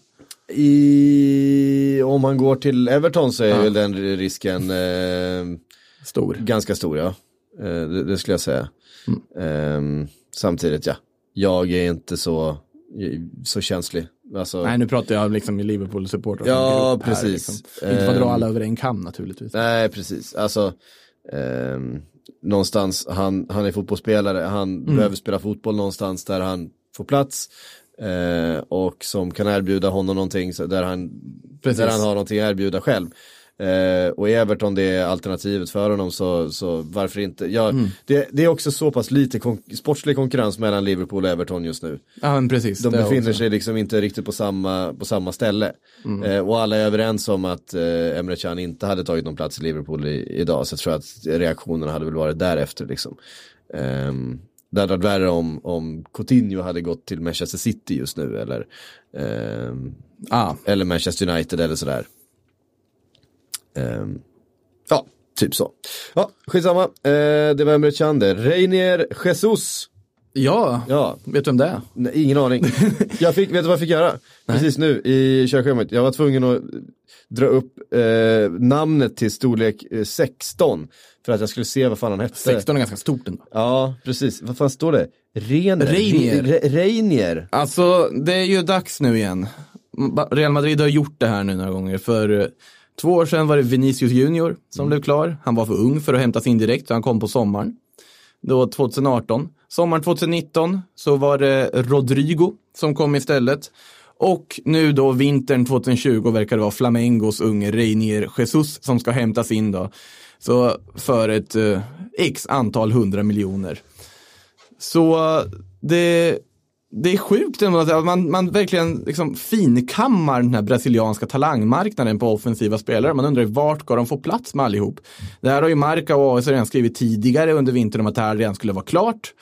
I, om han går till Everton så är väl den risken eh, Stor. Ganska stor ja. Eh, det, det skulle jag säga. Ehm, samtidigt ja, jag är inte så, så känslig. Alltså, Nej, nu pratar jag liksom i Liverpool-supportrar. Ja, grupp här, precis. Liksom. Inte för att dra Ehm. alla över en kam naturligtvis. Nej, precis. Alltså, ehm, någonstans, han, han är fotbollsspelare, han Mm. behöver spela fotboll någonstans där han får plats. Eh, och som kan erbjuda honom någonting där, han, Precis. där han har någonting att erbjuda själv. Eh, och Everton det är alternativet för honom så, så varför inte. Ja, Mm. det, det är också så pass lite kon- sportslig konkurrens mellan Liverpool och Everton just nu. Ja, men precis. De befinner också. sig liksom inte riktigt på samma, på samma ställe. Mm. Eh, och alla är överens om att eh, Emre Can inte hade tagit någon plats i Liverpool i, idag. Så jag tror att reaktionerna hade väl varit därefter liksom. Um, det hade varit värre om, om Coutinho hade gått till Manchester City just nu eller, ehm, Ja, eller Manchester United eller sådär. Ehm, ja, typ så. Ja, skitsamma. Uh, det var Emre Can det. Reinier Jesus. ja. Ja, vet du om det är? Nej, ingen aning. Jag fick, vet du vad jag fick göra? Precis nu i körschemat. Jag var tvungen att dra upp eh, namnet till storlek eh, 16. För att jag skulle se vad fan han hette. 16 är ganska stort ändå. Ja, precis. Vad fan står det? Ren Reinier. Re- Reinier. Alltså, det är ju dags nu igen. Real Madrid har gjort det här nu några gånger. För eh, två år sedan var det Vinicius Junior som blev klar. Han var för ung för att hämtas in direkt, så han kom på sommaren. Då 2018. Sommaren 2019 så var det Rodrigo som kom istället. Och nu då vintern 2020 verkar det vara Flamengos unge Reinier Jesus som ska hämtas in då. Så för ett eh, x antal hundra miljoner. Så det, det är sjukt ändå att man, man verkligen liksom finkammar den här brasilianska talangmarknaden på offensiva spelare. Man undrar vart ska de få plats med allihop? Det här har ju Marca och AS redan skrivit tidigare under vintern om att det här redan skulle vara klart.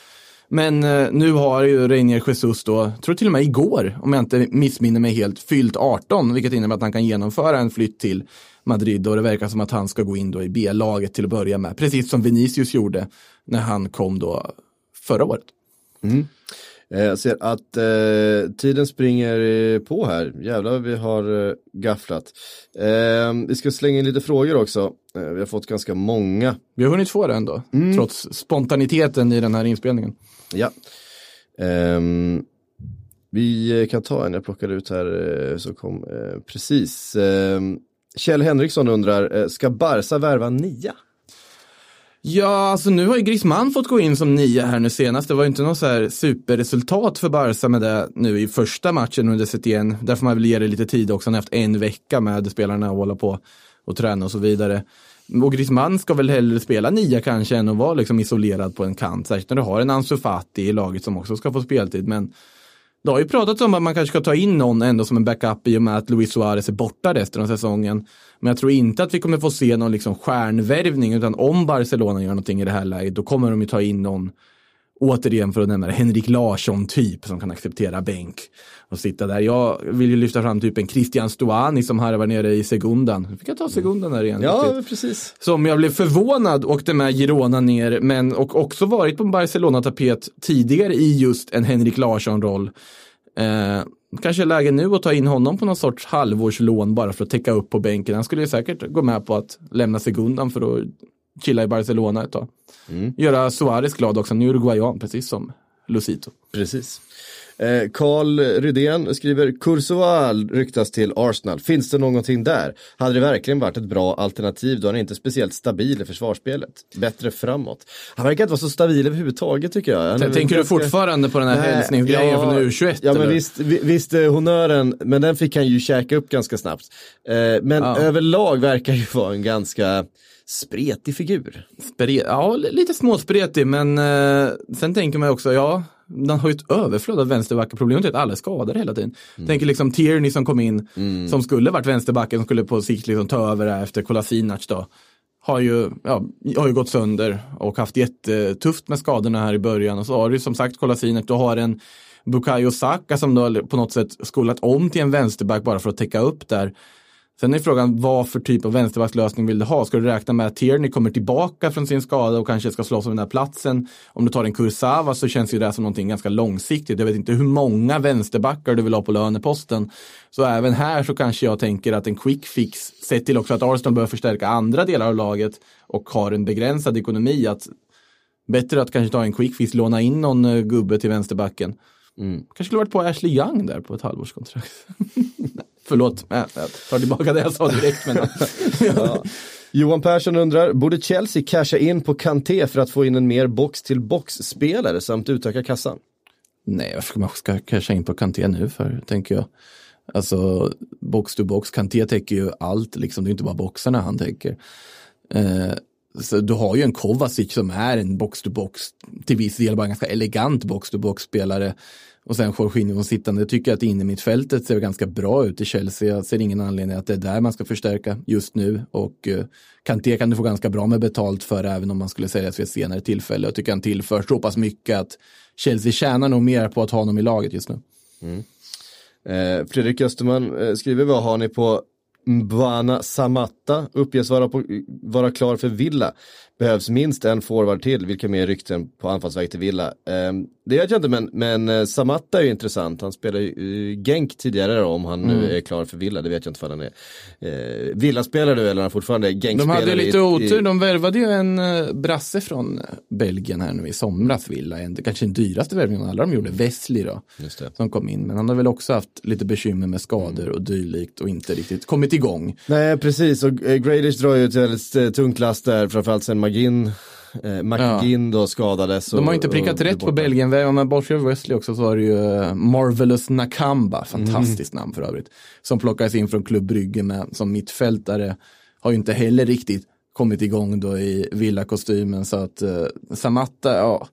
Men eh, nu har ju Reinier Jesus då, tror till och med igår, om jag inte missminner mig helt, fyllt 18, vilket innebär att han kan genomföra en flytt till Madrid och det verkar som att han ska gå in då i B-laget till att börja med, precis som Vinicius gjorde när han kom då förra året. Mm. Jag ser att eh, tiden springer eh, på här. Jävlar vi har eh, gafflat. Eh, vi ska slänga in lite frågor också. Eh, vi har fått ganska många. Vi har hunnit få det ändå, trots spontaniteten i den här inspelningen. Ja. Ehm, vi eh, kan ta en jag plockade ut här eh, som kom eh, precis. Ehm, Kjell Henriksson undrar, eh, ska Barca värva nia? Ja, alltså nu har ju Griezmann fått gå in som nia här nu senast. Det var ju inte något så här superresultat för Barca med det nu i första matchen under Setien. Där får man väl ge det lite tid också. Han har haft en vecka med spelarna att hålla på och träna och så vidare. Och Griezmann ska väl hellre spela nia kanske än att vara liksom isolerad på en kant. Särskilt när du har en Ansu Fati i laget som också ska få speltid. Men det har ju pratats om att man kanske ska ta in någon ändå som en backup i och med att Luis Suarez är borta resten av säsongen. Men jag tror inte att vi kommer få se någon liksom stjärnvärvning, utan om Barcelona gör någonting i det här läget, då kommer de ju ta in någon, återigen för att nämna det, Henrik Larsson typ, som kan acceptera bänk och sitta där. Jag vill ju lyfta fram typ en Christian Stuani som harvar nere i Segundan. Fick jag ta Segundan där igen? riktigt? precis. Som jag blev förvånad åkte med Girona ner, men och också varit på en Barcelona-tapet tidigare i just en Henrik Larsson-roll. Eh, kanske läge nu att ta in honom på någon sorts halvårslån bara för att täcka upp på bänken. Han skulle ju säkert gå med på att lämna Segundan för att chilla i Barcelona ett tag. Göra Suarez glad också, en uruguayan, precis som Lucito. Precis. Eh, Carl Rydén skriver, Kursoval ryktas till Arsenal. Finns det någonting där? Hade det verkligen varit ett bra alternativ då han är inte speciellt stabil i försvarsspelet? Bättre framåt. Han verkar inte vara så stabil överhuvudtaget tycker jag. Är Tänker du ganska- fortfarande på den här Nej, hälsningsgrejen ja, från U21? Ja men eller? visst, vi- visst eh, honören, men den fick han ju käka upp ganska snabbt. Eh, men Ja. överlag verkar ju vara en ganska spretig figur. Spre- ja, li- lite småspretig, men eh, sen tänker man också, ja, den har ju ett överflöd av vänsterbackar. Problemet är att alla är skadade hela tiden. Tänker liksom Tierney som kom in, som skulle varit vänsterbacken, som skulle på sikt liksom ta över efter Kolasinac då. Har ju, ja, har ju gått sönder och haft jättetufft med skadorna här i början. Och så har du som sagt Kolasinac, du har en Bukayo Saka som då på något sätt skolat om till en vänsterback bara för att täcka upp där. Sen är frågan vad för typ av vänsterbackslösning vill du ha? Ska du räkna med att Tierney kommer tillbaka från sin skada och kanske ska slåss om den här platsen? Om du tar en Kursawa så känns ju det som någonting ganska långsiktigt. Jag vet inte hur många vänsterbackar du vill ha på löneposten. Så även här så kanske jag tänker att en quick fix, sett till också att Arsenal bör förstärka andra delar av laget och har en begränsad ekonomi, att bättre att kanske ta en quick fix, låna in någon eh, gubbe till vänsterbacken. Kanske skulle varit på Ashley Young där på ett halvårskontrakt. Förlåt, äh, jag tar tillbaka det jag sa direkt. Men, Johan Persson undrar, borde Chelsea casha in på Kanté för att få in en mer box-till-box-spelare samt utöka kassan? Nej, varför ska man ska casha in på Kanté nu för, tänker jag. Alltså, box to box, Kanté täcker ju allt, liksom. det är inte bara boxarna han täcker. Eh, så du har ju en Kovacic som är en box to box, till viss del bara en ganska elegant box to box spelare. Och sen Jorginho sittande, jag tycker att innermittfältet ser ganska bra ut i Chelsea. Jag ser ingen anledning att det är där man ska förstärka just nu. Och eh, Kanté kan du få ganska bra med betalt för även om man skulle säljas vid ett senare tillfälle. Jag tycker han tillför så pass mycket att Chelsea tjänar nog mer på att ha honom i laget just nu. Mm. Eh, Fredrik Österman eh, skriver, vad har ni på Mbwana Samatta? Uppges vara, på, vara klar för Villa. Behövs minst en forward till, vilka mer rykten på anfallsväg till Villa? Eh, det vet jag inte, men, men eh, Samatta är ju intressant. Han spelade ju eh, Genk tidigare då, om han nu är klar för Villa. Det vet jag inte för han är eh, Villa-spelare nu eller han fortfarande är De Genk-spelare. hade lite otur, i- de värvade ju en eh, brasse från Belgien här nu i somras, Villa. En, kanske den dyraste värvningen av alla de gjorde, Wesley då. Som kom in, men han har väl också haft lite bekymmer med skador och dylikt och inte riktigt kommit igång. Nej, precis. Och Grealish drar ju ett väldigt tungt last där, framförallt sen Magin, eh, McGinn då skadades. De har inte prickat rätt på. Belgien, men bortsett från Wesley också så har du ju eh, Marvelous Nakamba, fantastiskt namn för övrigt, som plockades in från Klubb Brygge med som mittfältare. Har ju inte heller riktigt kommit igång då i villakostymen så att uh, Samatta, ja,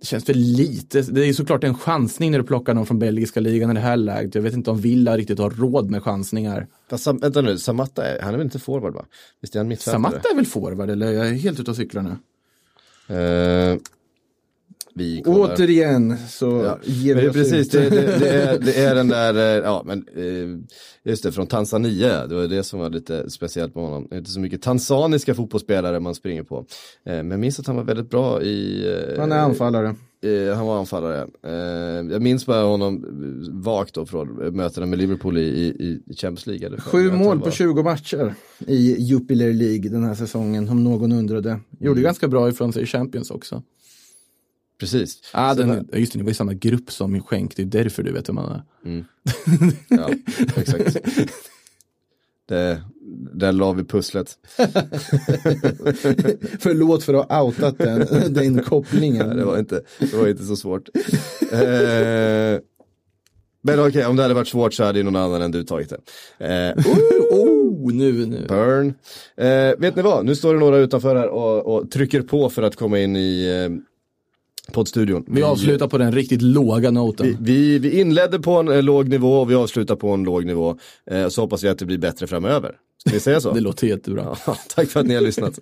det känns väl lite, det är ju såklart en chansning när du plockar någon från belgiska ligan i det här läget. Jag vet inte om Villa riktigt har råd med chansningar. Fast, vänta nu, Samatta, är, han är väl inte forward va? Visst är han mittfältare? Samatta är väl forward, eller jag är helt ute och cyklar nu. Eh, vi kollar. Återigen så Ja, ger vi oss precis, ut. det, det, det, är, det är den där, eh, ja men eh, just det, från Tanzania, det var det som var lite speciellt med honom. Det är inte så mycket tanzaniska fotbollsspelare man springer på. Eh, men jag minns att han var väldigt bra i... Han är anfallare. Eh, han var anfallare. Eh, jag minns bara honom vagt då från mötena med Liverpool i, i, i Champions League. Sju mål på var- 20 matcher i Jupiler League den här säsongen, om någon undrade. Gjorde ganska bra ifrån sig i Champions också. Precis. Ah, Så den, just det, ni var i samma grupp som Schenk, det är därför du vet vem man är. ja, exakt. Det, där la vi pusslet. Förlåt för att ha outat den, den kopplingen. Det, var inte, det var inte så svårt. eh, men okej, om det hade varit svårt så hade ju någon annan än du tagit det. Eh, Oh, nu, nu. burn. Eh, vet ni vad, nu står det några utanför här och, och trycker på för att komma in i poddstudion. Vi avslutar på den riktigt låga noten. Vi, vi, vi inledde på en eh, låg nivå och vi avslutar på en låg nivå. Eh, så hoppas vi att det blir bättre framöver. Ska vi säga så? Det låter jättebra. Ja, tack för att ni har lyssnat.